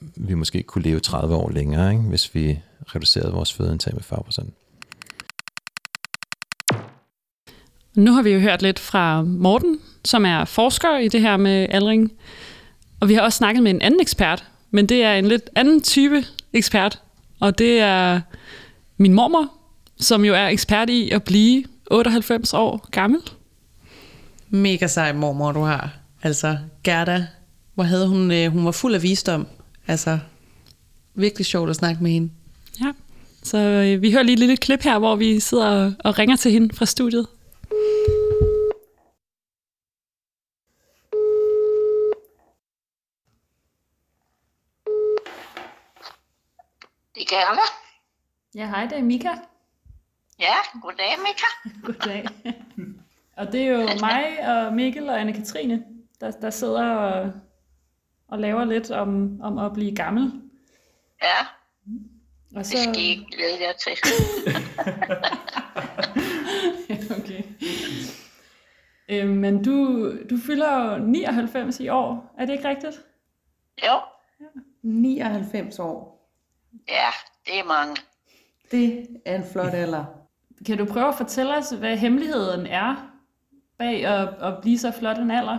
vi måske kunne leve 30 år længere, ikke? hvis vi reducerede vores fødeindtag med 40%. Nu har vi jo hørt lidt fra Morten, som er forsker i det her med aldring. Og vi har også snakket med en anden ekspert, men det er en lidt anden type ekspert. Og det er min mormor, som jo er ekspert i at blive 98 år gammel. Mega sej mormor, du har. Altså, Gerda, hvor havde hun, øh, hun var fuld af visdom. Altså, virkelig sjovt at snakke med hende. Ja, så øh, vi hører lige et lille klip her, hvor vi sidder og, og ringer til hende fra studiet. Det er Gerda. Ja, hej, det er Mika. Ja, goddag Mika. Goddag. og det er jo mig og Mikkel og Anne-Katrine, der, der sidder og, og laver lidt om, om at blive gammel. Ja, Og det skal I ikke glæde jer til. okay. Øh, men du, du fylder jo 99 i år, er det ikke rigtigt? Jo, 99 år. ja, det er mange. Det er en flot alder. Kan du prøve at fortælle os, hvad hemmeligheden er bag at, at blive så flot en alder?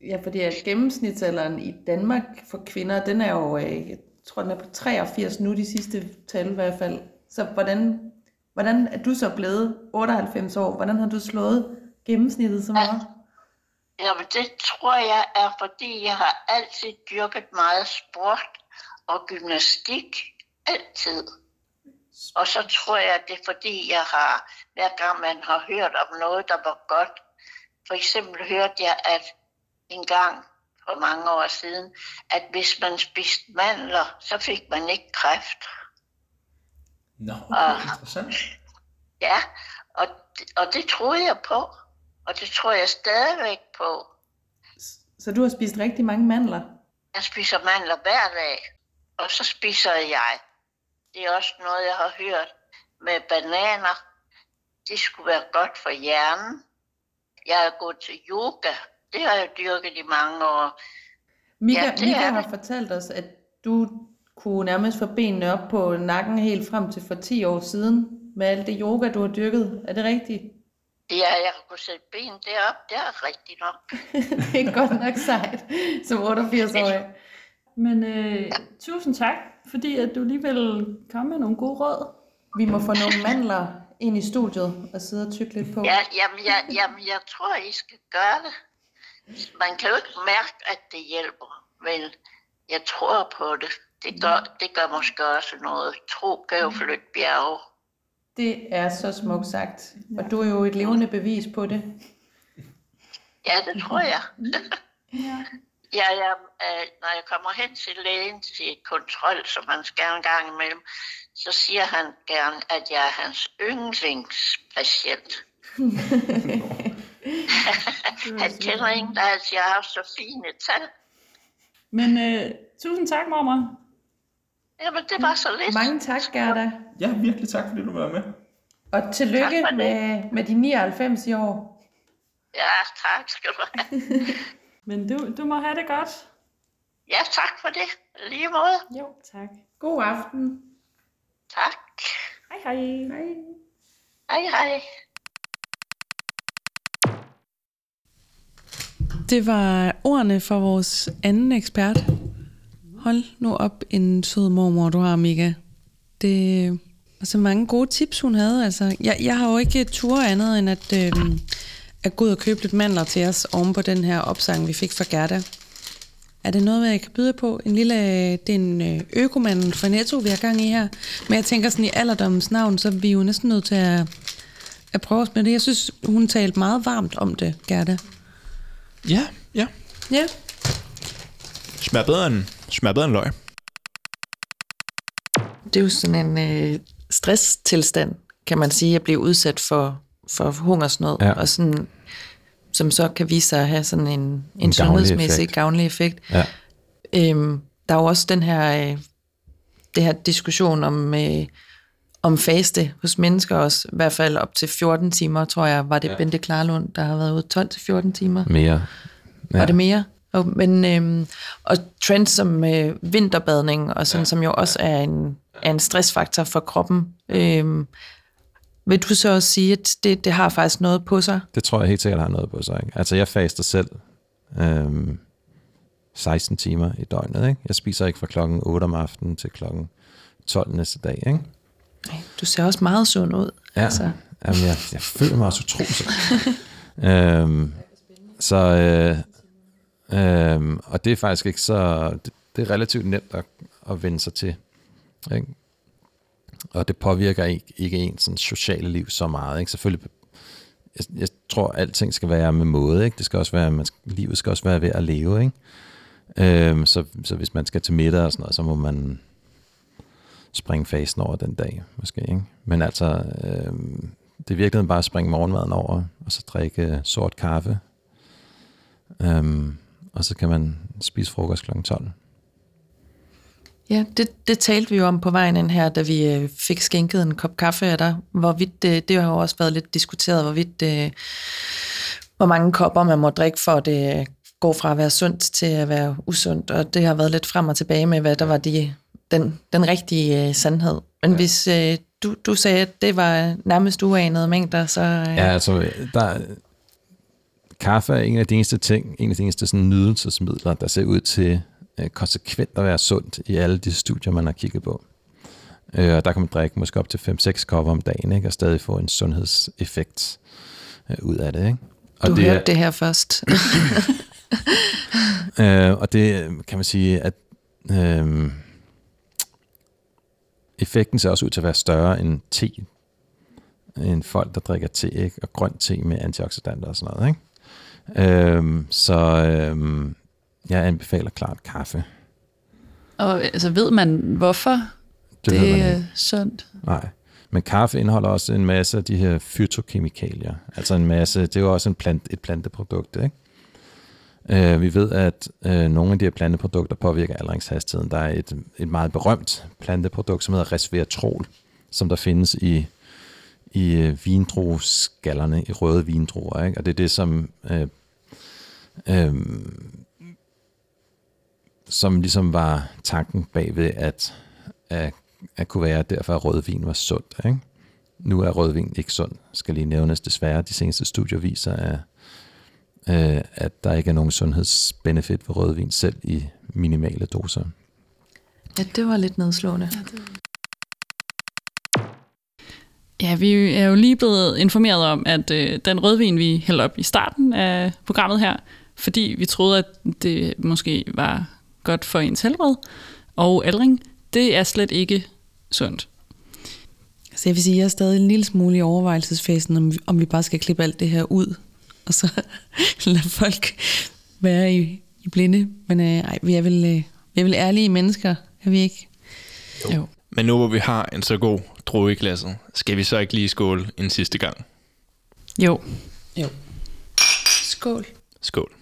Ja, fordi at gennemsnitsalderen i Danmark for kvinder, den er jo, øh, tror den er på 83 nu, de sidste tal i hvert fald. Så hvordan, hvordan er du så blevet 98 år? Hvordan har du slået gennemsnittet så meget? Jamen, det tror jeg er, fordi jeg har altid dyrket meget sport og gymnastik. Altid. Og så tror jeg, det er fordi, jeg har, hver gang man har hørt om noget, der var godt. For eksempel hørte jeg, at en gang for mange år siden, at hvis man spiste mandler, så fik man ikke kræft. Nå, Ah. interessant. Ja, og, og det troede jeg på. Og det tror jeg stadigvæk på. Så du har spist rigtig mange mandler? Jeg spiser mandler hver dag, og så spiser jeg. Det er også noget, jeg har hørt med bananer. Det skulle være godt for hjernen. Jeg er gået til yoga. Det har jeg dyrket i mange år. Mika, Ja, Mika har det. fortalt os, at du kunne nærmest få benene op på nakken helt frem til for 10 år siden, med alt det yoga, du har dyrket. Er det rigtigt? Ja, jeg har kunnet sætte ben derop. Det er rigtigt nok. det er godt nok sejt, som 88-årig. Men øh, tusind tak, fordi at du lige vil komme med nogle gode råd. Vi må få nogle mandler ind i studiet og sidde og tykke lidt på. Ja, jamen, jeg, jamen, jeg tror, I skal gøre det. Man kan jo ikke mærke, at det hjælper, men jeg tror på det. Det gør, det gør måske også noget. Tro kan jo flytte bjerge. Det er så smukt sagt. Og du er jo et levende bevis på det. Ja, det tror jeg. ja, ja øh, når jeg kommer hen til lægen til kontrol, som han skal en gang imellem, så siger han gerne, at jeg er hans yndlingspatient. han kender ingen, der altid har haft så fine tal. Men øh, tusind tak, mormor. Jamen, det var så lidt. Mange tak, Gerda. Ja, virkelig tak, fordi du var med. Og tillykke med, med de 99 i år. Ja, tak skal du have. Men du, du må have det godt. Ja, tak for det. Lige måde. Jo, tak. God aften. Tak. Hej hej. Hej. Hej, hej. Det var ordene fra vores anden ekspert. Hold nu op en sød mormor, du har, Mika. Det var så mange gode tips, hun havde. Altså, jeg, jeg har jo ikke tur andet, end at, øh, at gå ud og købe lidt mandler til os oven på den her opsang, vi fik fra Gerda. Er det noget, jeg kan byde på? En lille, det er en øh, økomand fra Netto, vi har gang i her. Men jeg tænker sådan i alderdommens navn, så er vi jo næsten nødt til at, at prøve os med det. Jeg synes, hun talte meget varmt om det, Gerda. Ja, ja. Ja, Smager bedre end, smager bedre end løg. Det er jo sådan en øh, stresstilstand, kan man sige, at blive udsat for, for hungersnød, Ja. og sådan, som så kan vise sig at have sådan en, en, gavnlig sundhedsmæssig effekt. gavnlig effekt. Ja. Øhm, der er jo også den her, øh, det her diskussion om, øh, om faste hos mennesker også, i hvert fald op til 14 timer, tror jeg, var det ja. Bente Klarlund, der har været ude 12-14 timer. Mere. Ja. Var det mere? Og, men, øhm, og trends som øh, vinterbadning, og sådan, ja. som jo også er en, er en stressfaktor for kroppen. Øhm, vil du så også sige, at det, det har faktisk noget på sig? Det tror jeg helt sikkert har noget på sig. Ikke? Altså, jeg faster selv øhm, 16 timer i døgnet. Ikke? Jeg spiser ikke fra klokken 8 om aftenen til klokken 12 næste dag. Ikke? Du ser også meget sund ud. Ja, Altså. Jamen, jeg, jeg føler mig også utrolig sund. øhm, så, øh, øhm, og det er faktisk ikke så, det, det er relativt nemt at, at vende sig til. Ikke? Og det påvirker ikke, ikke ens sådan, sociale liv så meget. Ikke? Selvfølgelig, jeg, jeg tror, at alting skal være med måde. Ikke? Det skal også være, man skal, livet skal også være ved at leve. Ikke? Øhm, så, så hvis man skal til middag og sådan noget, så må man springe fasen over den dag, måske. Ikke? Men altså, øh, det er virkelig bare at springe morgenmaden over, og så drikke sort kaffe. Øhm, og så kan man spise frokost kl. 12. Ja, det, det talte vi jo om på vejen ind her, da vi øh, fik skænket en kop kaffe af dig. Hvorvidt, det, det har jo også været lidt diskuteret, hvorvidt, det, hvor mange kopper man må drikke, for at det går fra at være sundt til at være usundt. Og det har været lidt frem og tilbage med, hvad der var de, den, den rigtige sandhed. Men ja. hvis du, du sagde, at det var nærmest uanede mængder, så... Ja, altså, der, kaffe er en af de eneste ting, en af de eneste sådan, nydelsesmidler, der ser ud til øh, konsekvent at være sundt i alle de studier, man har kigget på. Øh, og der kan man drikke måske op til 5-6 kopper om dagen, ikke? og stadig få en sundhedseffekt øh, ud af det. Ikke? Og du det hørte det her først. øh, og det kan man sige, at øh, effekten ser også ud til at være større end te, end folk, der drikker te, ikke? og grøn te med antioxidanter og sådan noget. Ikke? Øh, så øh, jeg anbefaler klart kaffe. Og altså, ved man, hvorfor det, det er sundt? Nej. Men kaffe indeholder også en masse af de her fytokemikalier. Altså en masse, det er jo også en plant, et planteprodukt, ikke? Øh, vi ved, at øh, nogle af de her planteprodukter påvirker aldringshastigheden. Der er et, et meget berømt planteprodukt, som hedder resveratrol, som der findes i, i øh, vindrueskallerne, i røde vindruer. Ikke? Og det er det, som øh, øh, som ligesom var tanken bagved, at, at, at kunne være, at derfor at rødvin var sundt. Ikke? Nu er rødvin ikke sund, skal lige nævnes desværre. De seneste studier viser, at, øh, at der ikke er nogen sundhedsbenefit ved rødvin, selv i minimale doser. Ja, det var lidt nedslående. Ja, det... Ja, vi er jo lige blevet informeret om, at øh, den rødvin, vi hældte op i starten af programmet her, fordi vi troede, at det måske var godt for ens helbred og aldring, det er slet ikke sundt. Så jeg vil sige, at jeg er stadig en lille smule i overvejelsesfasen, om vi, om vi bare skal klippe alt det her ud, og så lade folk være i, i blinde. Men øh, ej, vi er vel, øh, vi er vel ærlige mennesker, er vi ikke? Jo. jo. Men nu hvor vi har en så god drue i klassen, skal vi så ikke lige skåle en sidste gang? Jo. Jo. Skål. Skål.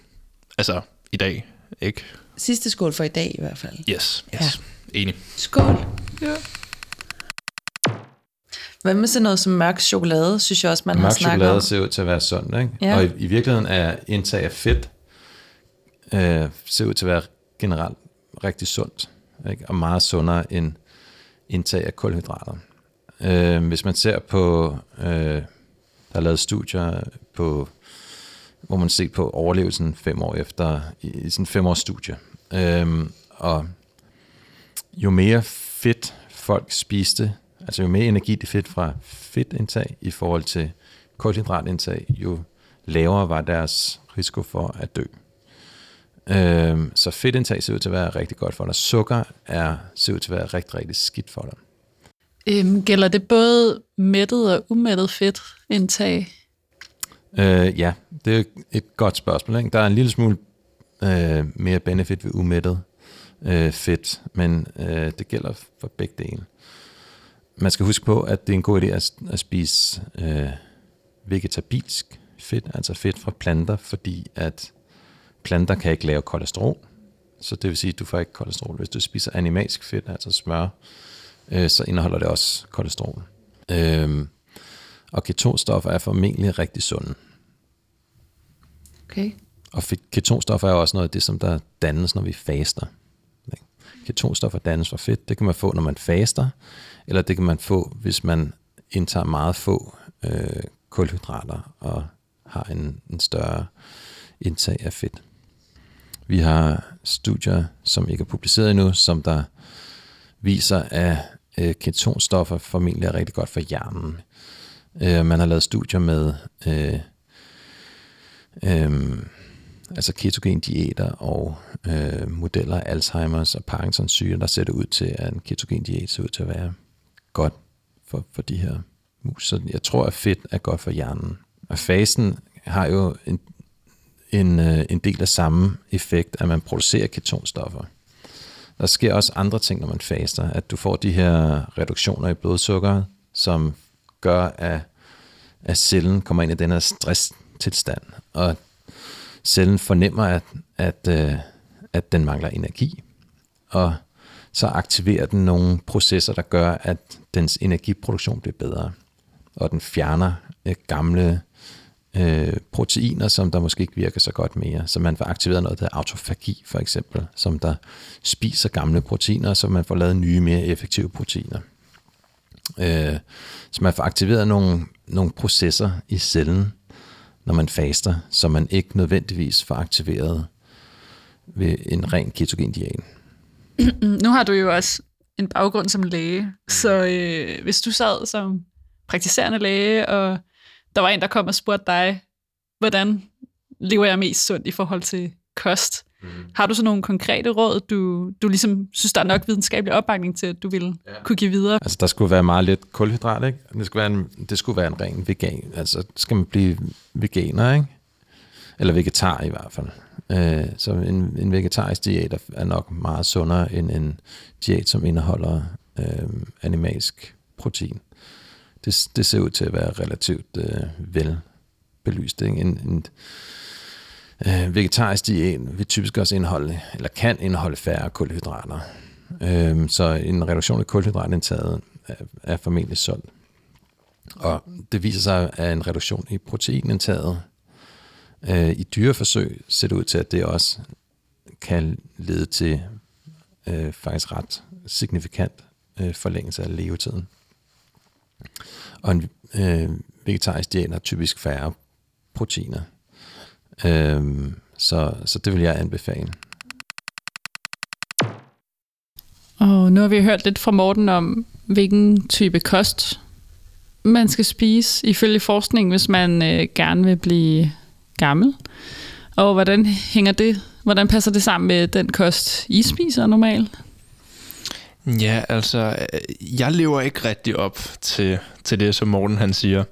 Altså, i dag, ikke? Sidste skål for i dag i hvert fald. Yes, yes. Ja. Enig. Skål. Ja. Hvad med sådan noget som mørk chokolade, synes jeg også, man mørk har snakket chokolade ser ud til at være sundt, ikke? Ja. Og i, i virkeligheden er indtag af fedt, øh, ser ud til at være generelt rigtig sundt, ikke? og meget sundere end indtag af kulhydrater. Øh, hvis man ser på, øh, der er lavet studier på hvor man ser på overlevelsen fem år efter, i, i sådan fem års studie. Øhm, og jo mere fedt folk spiste, altså jo mere energi de fik fra fedtindtag i forhold til kulhydratindtag, jo lavere var deres risiko for at dø. Øhm, så fedtindtag ser ud til at være rigtig godt for dig. Sukker er, ser ud til at være rigtig, rigtig skidt for dig. Øhm, gælder det både mættet og umættet fedtindtag? Øh, ja, det er et godt spørgsmål. Ikke? Der er en lille smule øh, mere benefit ved umættet øh, fedt, men øh, det gælder for begge dele. Man skal huske på, at det er en god idé at, at spise øh, vegetabilsk fedt, altså fedt fra planter, fordi at planter kan ikke lave kolesterol. Så det vil sige, at du får ikke kolesterol. Hvis du spiser animalsk fedt, altså smør, øh, så indeholder det også kolesterol. Øh, og ketonstoffer er formentlig rigtig sunde. Okay. Og ketonstoffer er også noget af det, som der dannes, når vi faster. Ketonstoffer dannes fra fedt. Det kan man få, når man faster, eller det kan man få, hvis man indtager meget få øh, kulhydrater og har en, en større indtag af fedt. Vi har studier, som ikke er publiceret endnu, som der viser, at øh, ketonstoffer formentlig er rigtig godt for hjernen. Øh, man har lavet studier med øh, øh, altså ketogen diæter og øh, modeller af Alzheimer's og Parkinsons syge, der ser det ud til, at en ketogen diæt ser ud til at være godt for, for de her mus. Så jeg tror, at fedt er godt for hjernen. Og fasen har jo en, en, øh, en del af samme effekt, at man producerer ketonstoffer. Der sker også andre ting, når man faster, at du får de her reduktioner i blodsukkeret, som gør, at, at cellen kommer ind i den her stresstilstand, og cellen fornemmer, at, at, øh, at den mangler energi, og så aktiverer den nogle processer, der gør, at dens energiproduktion bliver bedre. Og den fjerner øh, gamle øh, proteiner, som der måske ikke virker så godt mere. Så man får aktiveret noget, der autofagi for eksempel, som der spiser gamle proteiner, så man får lavet nye, mere effektive proteiner. Øh, så man får aktiveret nogle, nogle processer i cellen, når man faster, som man ikke nødvendigvis får aktiveret ved en ren ketogen diæt. nu har du jo også en baggrund som læge, så øh, hvis du sad som praktiserende læge, og der var en, der kom og spurgte dig, hvordan lever jeg mest sundt i forhold til kost? Mm. Har du så nogle konkrete råd, du, du ligesom synes, der er nok videnskabelig opbakning til, at du ville ja. kunne give videre? Altså, der skulle være meget lidt kulhydrat, ikke? Det skulle være en, det skulle være en ren vegan. Altså, skal man blive veganer, ikke? Eller vegetar i hvert fald. Øh, så en, en vegetarisk diæt er nok meget sundere end en diæt, som indeholder øh, animalsk protein. Det, det ser ud til at være relativt øh, vel belyst. Ikke? En, en øh, vegetarisk diæt vil typisk også indeholde, eller kan indeholde færre kulhydrater. Øh, så en reduktion af kulhydratindtaget er, er formentlig sund. Og det viser sig, at en reduktion i proteinindtaget øh, i dyreforsøg ser det ud til, at det også kan lede til øh, faktisk ret signifikant øh, forlængelse af levetiden. Og en øh, vegetarisk diæt har typisk færre proteiner. Øh, så, så det vil jeg anbefale. Og nu har vi hørt lidt fra Morten om, hvilken type kost man skal spise ifølge forskning, hvis man øh, gerne vil blive gammel. Og hvordan hænger det, hvordan passer det sammen med den kost, I spiser normalt? Ja, altså, jeg lever ikke rigtig op til, til det, som Morten han siger.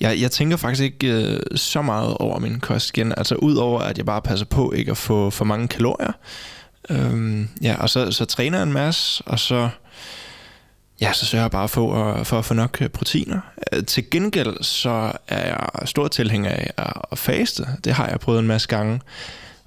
Jeg, jeg tænker faktisk ikke øh, så meget over min kost igen. Altså, udover at jeg bare passer på ikke at få for mange kalorier. Øhm, ja, og så, så træner jeg en masse, og så Ja, så sørger jeg bare for at, for at få nok øh, proteiner. Øh, til gengæld så er jeg stor tilhænger af at faste. Det har jeg prøvet en masse gange.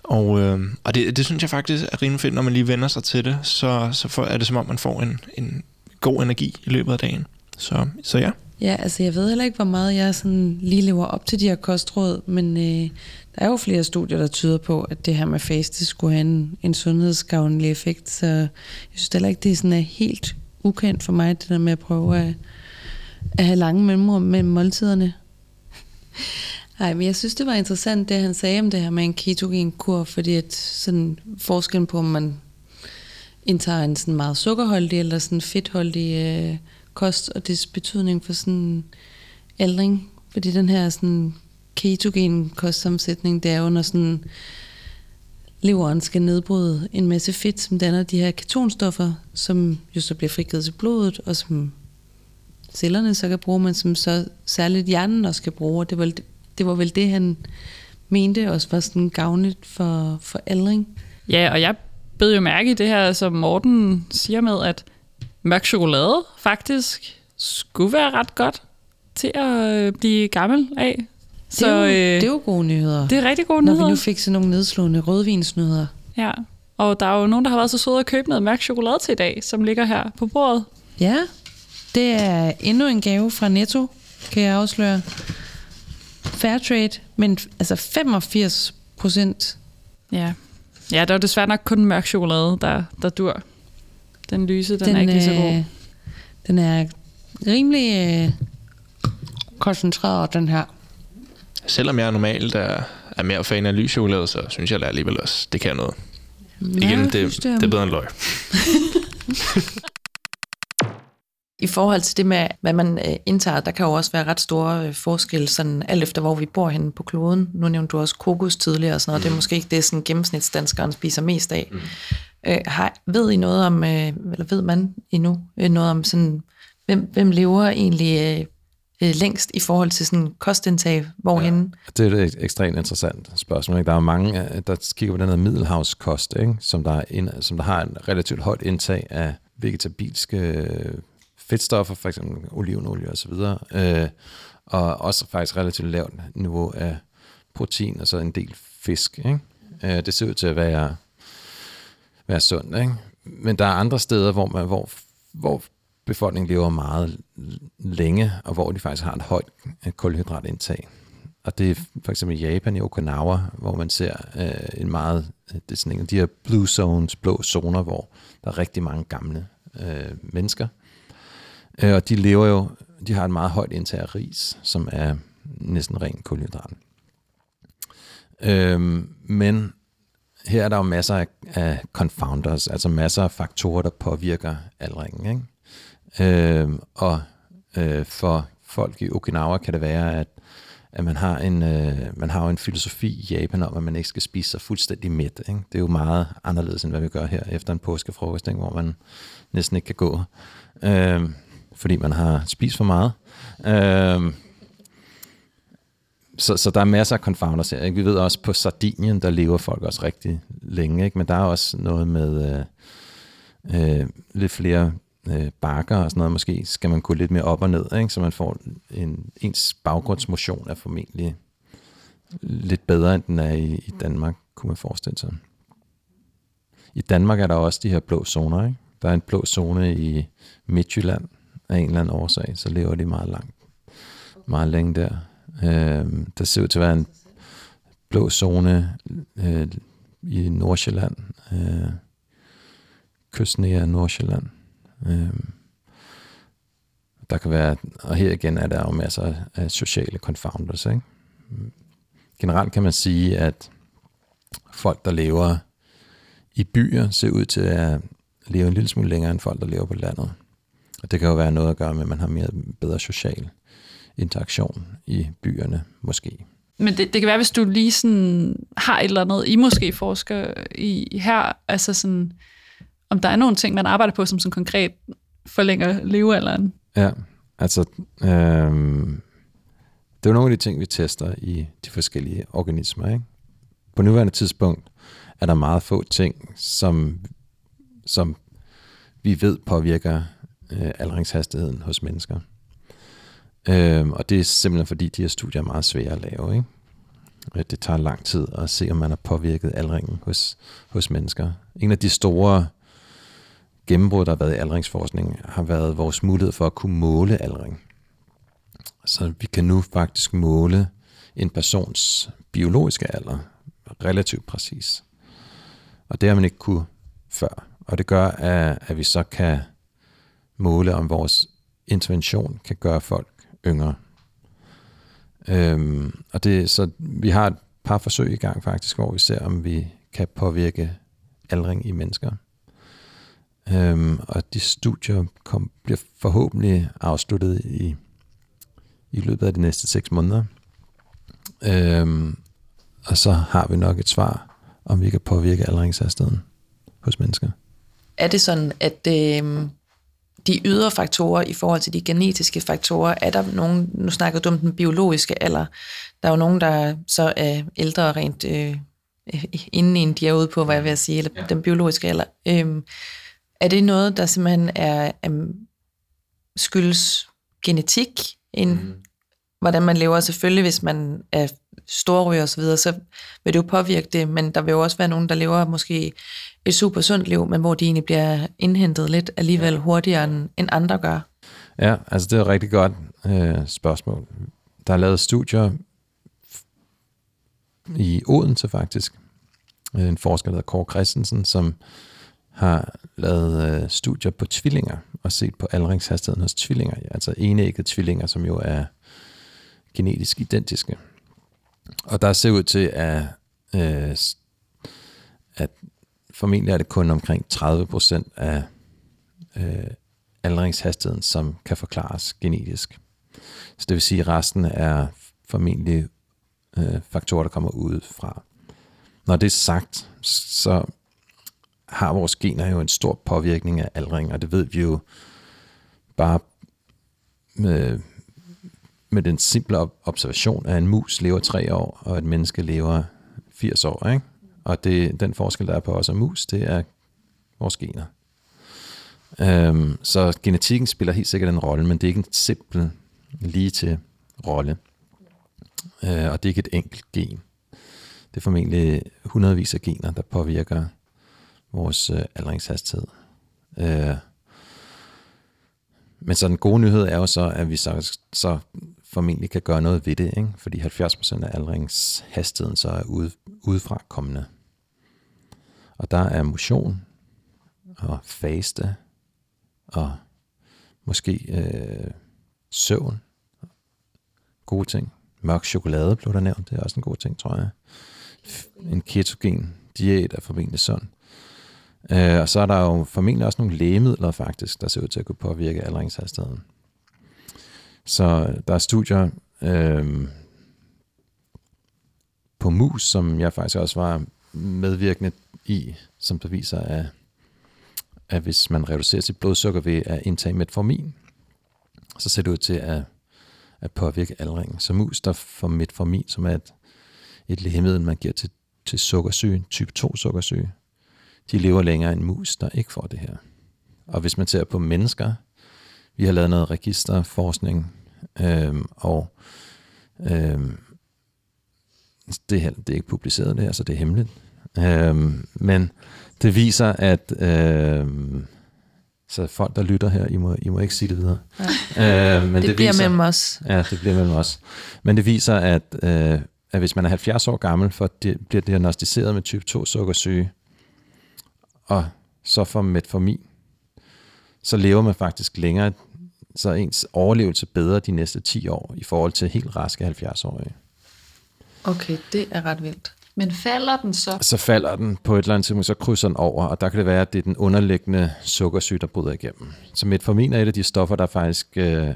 Og, øh, og det, det synes jeg faktisk er rimelig fedt, når man lige vender sig til det, så, så for, er det som om, man får en, en god energi i løbet af dagen. Så, så ja. Ja, altså jeg ved heller ikke, hvor meget jeg sådan lige lever op til de her kostråd, men øh, der er jo flere studier, der tyder på, at det her med faste skulle have en, en sundhedsgavnlig effekt, så jeg synes heller ikke, det er sådan er helt ukendt for mig, det der med at prøve at, at have lange mellemrum mellem måltiderne. Nej, men jeg synes, det var interessant, det han sagde om det her med en ketogenkur, fordi at sådan forskellen på, om man indtager en sådan meget sukkerholdig eller sådan fedtholdig øh, kost, og dets betydning for sådan aldring. Fordi den her sådan ketogen kostomsætning, det er jo, når sådan leveren skal nedbryde en masse fedt, som danner de her ketonstoffer, som jo så bliver frigivet til blodet, og som cellerne så kan bruge, men som så særligt hjernen også kan bruge. Det var, det var vel det, han mente også var sådan gavnligt for, for aldring. Ja, og jeg bed jo mærke i det her, som Morten siger med, at mørk chokolade faktisk skulle være ret godt til at øh, blive gammel af. Så, det, er jo, øh, det er jo gode nyheder. Det er rigtig gode når nyheder. Når vi nu fik sådan nogle nedslående rødvinsnyheder. Ja, og der er jo nogen, der har været så søde at købe noget mørk chokolade til i dag, som ligger her på bordet. Ja, det er endnu en gave fra Netto, kan jeg afsløre. Fairtrade, men altså 85 procent. Ja. ja, der er desværre nok kun mørk chokolade, der, der dur. Den lyse, den, den er ikke lige så god. Øh, den er rimelig øh, koncentreret, den her selvom jeg normalt er, er mere fan af lys chokolade, så synes jeg alligevel også, det kan noget. Igen, det, det, det er bedre end løg. I forhold til det med, hvad man øh, indtager, der kan jo også være ret store øh, forskelle, sådan alt efter hvor vi bor henne på kloden. Nu nævnte du også kokos tidligere og sådan noget. Mm. Det er måske ikke det, sådan gennemsnitsdanskeren spiser mest af. Mm. Øh, har, ved I noget om, øh, eller ved man endnu øh, noget om sådan, hvem, hvem lever egentlig øh, øh, længst i forhold til sådan kostindtag? Hvorhen? Ja, det er et ekstremt interessant spørgsmål. Ikke? Der er mange, øh, der kigger på den her middelhavskost, ikke? Som, der er en, som der har en relativt højt indtag af vegetabilske øh, fedtstoffer, for eksempel olivenolie osv., øh, og også faktisk relativt lavt niveau af protein, og så en del fisk. Ikke? Øh, det ser ud til at være, være sundt, ikke? men der er andre steder, hvor, man, hvor, hvor befolkningen lever meget længe, og hvor de faktisk har et højt øh, kulhydratindtag. Og det er for eksempel Japan i Okinawa, hvor man ser øh, en meget, øh, det er sådan en de her blue zones, blå zoner, hvor der er rigtig mange gamle øh, mennesker. Øh, og de lever jo, de har et meget højt indtag af ris, som er næsten ren kulhydrat. Øh, men her er der jo masser af, af confounders, altså masser af faktorer, der påvirker aldringen. Ikke? Øh, og øh, for folk i Okinawa kan det være, at at man har en øh, man har jo en filosofi i Japan om, at man ikke skal spise sig fuldstændig mæt. Ikke? Det er jo meget anderledes, end hvad vi gør her efter en påskefrokost, ikke? hvor man næsten ikke kan gå, øh, fordi man har spist for meget. Øh, så, så der er masser af confounders her. Ikke? Vi ved også, på Sardinien, der lever folk også rigtig længe, ikke? men der er også noget med øh, øh, lidt flere øh, bakker og sådan noget, måske skal man gå lidt mere op og ned, ikke? så man får en, ens baggrundsmotion er formentlig lidt bedre, end den er i, i Danmark, kunne man forestille sig. I Danmark er der også de her blå zoner. Ikke? Der er en blå zone i Midtjylland af en eller anden årsag, så lever de meget langt, meget længe der. Øh, der ser ud til at være en blå zone øh, i Nordsjælland, øh, kystnære Nordsjælland, Øh, der kan være, og her igen er der jo masser af sociale confounders. Ikke? Generelt kan man sige, at folk, der lever i byer, ser ud til at leve en lille smule længere end folk, der lever på landet. Og det kan jo være noget at gøre med, at man har mere bedre social interaktion i byerne, måske. Men det, det kan være, hvis du lige sådan har et eller andet, I måske forsker i her, altså sådan, om der er nogle ting, man arbejder på, som sådan konkret forlænger levealderen. Ja, altså øh, det er jo nogle af de ting, vi tester i de forskellige organismer. Ikke? På nuværende tidspunkt er der meget få ting, som, som vi ved påvirker øh, aldringshastigheden hos mennesker. Øh, og det er simpelthen fordi, de her studier er meget svære at lave. Ikke? Øh, det tager lang tid at se, om man har påvirket aldringen hos, hos mennesker. En af de store gennembrud, der har været i aldringsforskning, har været vores mulighed for at kunne måle aldring. Så vi kan nu faktisk måle en persons biologiske alder relativt præcis. Og det har man ikke kunne før. Og det gør, at, at vi så kan måle, om vores intervention kan gøre folk yngre. Øhm, og det, så vi har et par forsøg i gang faktisk, hvor vi ser, om vi kan påvirke aldring i mennesker. Øhm, og de studier kom, bliver forhåbentlig afsluttet i, i løbet af de næste seks måneder. Øhm, og så har vi nok et svar, om vi kan påvirke aldringshastigheden hos mennesker. Er det sådan, at øh, de ydre faktorer i forhold til de genetiske faktorer, er der nogen, nu snakker du om den biologiske alder, der er jo nogen, der så er ældre rent øh, inden de er ude på, hvad jeg vil sige, eller ja. den biologiske alder. Øh, er det noget, der simpelthen er, um, skyldes genetik, end mm. hvordan man lever? Selvfølgelig, hvis man er storryger osv., så, så vil det jo påvirke det, men der vil jo også være nogen, der lever måske et super sundt liv, men hvor de egentlig bliver indhentet lidt alligevel hurtigere, end andre gør. Ja, altså det er et rigtig godt øh, spørgsmål. Der er lavet studier i Odense faktisk. En forsker, der hedder Kåre Christensen, som har lavet øh, studier på tvillinger og set på aldringshastigheden hos tvillinger, altså enægget tvillinger, som jo er genetisk identiske. Og der ser ud til, at, øh, at formentlig er det kun omkring 30% af øh, aldringshastigheden, som kan forklares genetisk. Så det vil sige, at resten er formentlig øh, faktorer, der kommer ud fra. Når det er sagt, så har vores gener jo en stor påvirkning af aldring, og det ved vi jo bare med, med den simple observation, at en mus lever tre år, og et menneske lever 80 år. Ikke? Og det, den forskel, der er på os og mus, det er vores gener. Øhm, så genetikken spiller helt sikkert en rolle, men det er ikke en simpel lige til rolle. Øh, og det er ikke et enkelt gen. Det er formentlig hundredvis af gener, der påvirker vores øh, aldringshastighed. Øh, men så den gode nyhed er jo så, at vi så, så formentlig kan gøre noget ved det, ikke? fordi 70% af aldringshastigheden så er ude, udefra kommende. Og der er motion og faste og måske øh, søvn. Gode ting. Mørk chokolade blev der nævnt. Det er også en god ting, tror jeg. En ketogen diæt er formentlig sund. Øh, og så er der jo formentlig også nogle lægemidler faktisk, der ser ud til at kunne påvirke aldringshastigheden. Så der er studier øh, på mus, som jeg faktisk også var medvirkende i, som der viser, at, at hvis man reducerer sit blodsukker ved at indtage metformin, så ser det ud til at, at påvirke aldringen. Så mus, der får metformin, som er et, et lægemiddel, man giver til, til sukkersyge, type 2 sukkersyge, de lever længere end mus, der ikke får det her. Og hvis man ser på mennesker, vi har lavet noget registerforskning, øhm, og øhm, det, her, det er ikke publiceret det her, så det er hemmeligt. Øhm, men det viser, at øhm, så folk, der lytter her, I må, I må ikke sige det videre. Ja. Øh, men det, det bliver viser, mellem os. Ja, det bliver mellem os. Men det viser, at, øh, at hvis man er 70 år gammel, for det bliver diagnostiseret med type 2 sukkersyge, og så får metformin, så lever man faktisk længere, så ens overlevelse bedre de næste 10 år i forhold til helt raske 70-årige. Okay, det er ret vildt. Men falder den så? Så falder den på et eller andet tidspunkt, så krydser den over, og der kan det være, at det er den underliggende sukkersyge, der bryder igennem. Så metformin er et af de stoffer, der faktisk øh,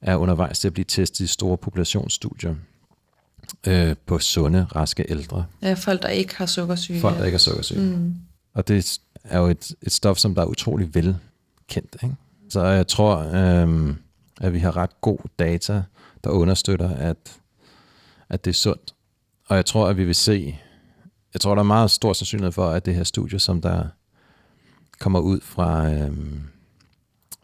er undervejs til at blive testet i store populationsstudier øh, på sunde, raske ældre. Ja, folk, der ikke har sukkersyge. Folk, der ikke har sukkersyge. Mm. Og det er jo et, et stof, som der er utrolig velkendt. Ikke? Så jeg tror, øh, at vi har ret god data, der understøtter, at, at det er sundt. Og jeg tror, at vi vil se, jeg tror, der er meget stor sandsynlighed for, at det her studie, som der kommer ud fra, øhm,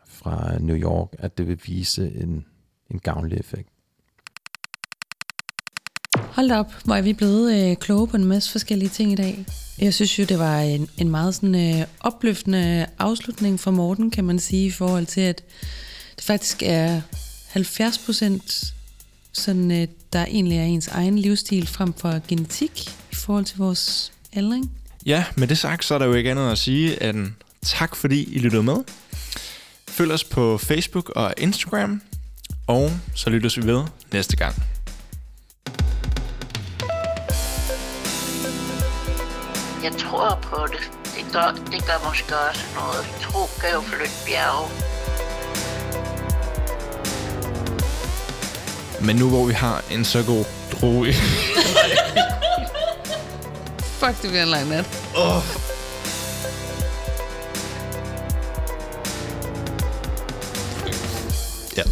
fra New York, at det vil vise en, en gavnlig effekt. Hold op, hvor er vi blevet øh, kloge på en masse forskellige ting i dag. Jeg synes jo, det var en, en meget sådan, øh, opløftende afslutning for Morten, kan man sige, i forhold til, at det faktisk er 70 procent, sådan, øh, der egentlig er ens egen livsstil frem for genetik i forhold til vores aldring. Ja, med det sagt, så er der jo ikke andet at sige end tak, fordi I lyttede med. Følg os på Facebook og Instagram, og så lyttes vi ved næste gang. Jeg tror på det. Det gør, det gør måske også noget. Tro kan jo flytte bjerge. Men nu hvor vi har en så god droge... Fuck, det bliver en lang nat. Oh. Ja.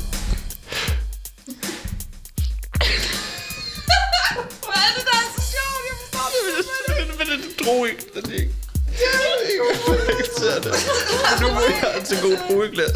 Hvad er det, der er så sjovt? Jeg forstår det. Men det drog ikke. Det er ikke. Jeg er ikke det. Nu må jeg have til god drogeglas.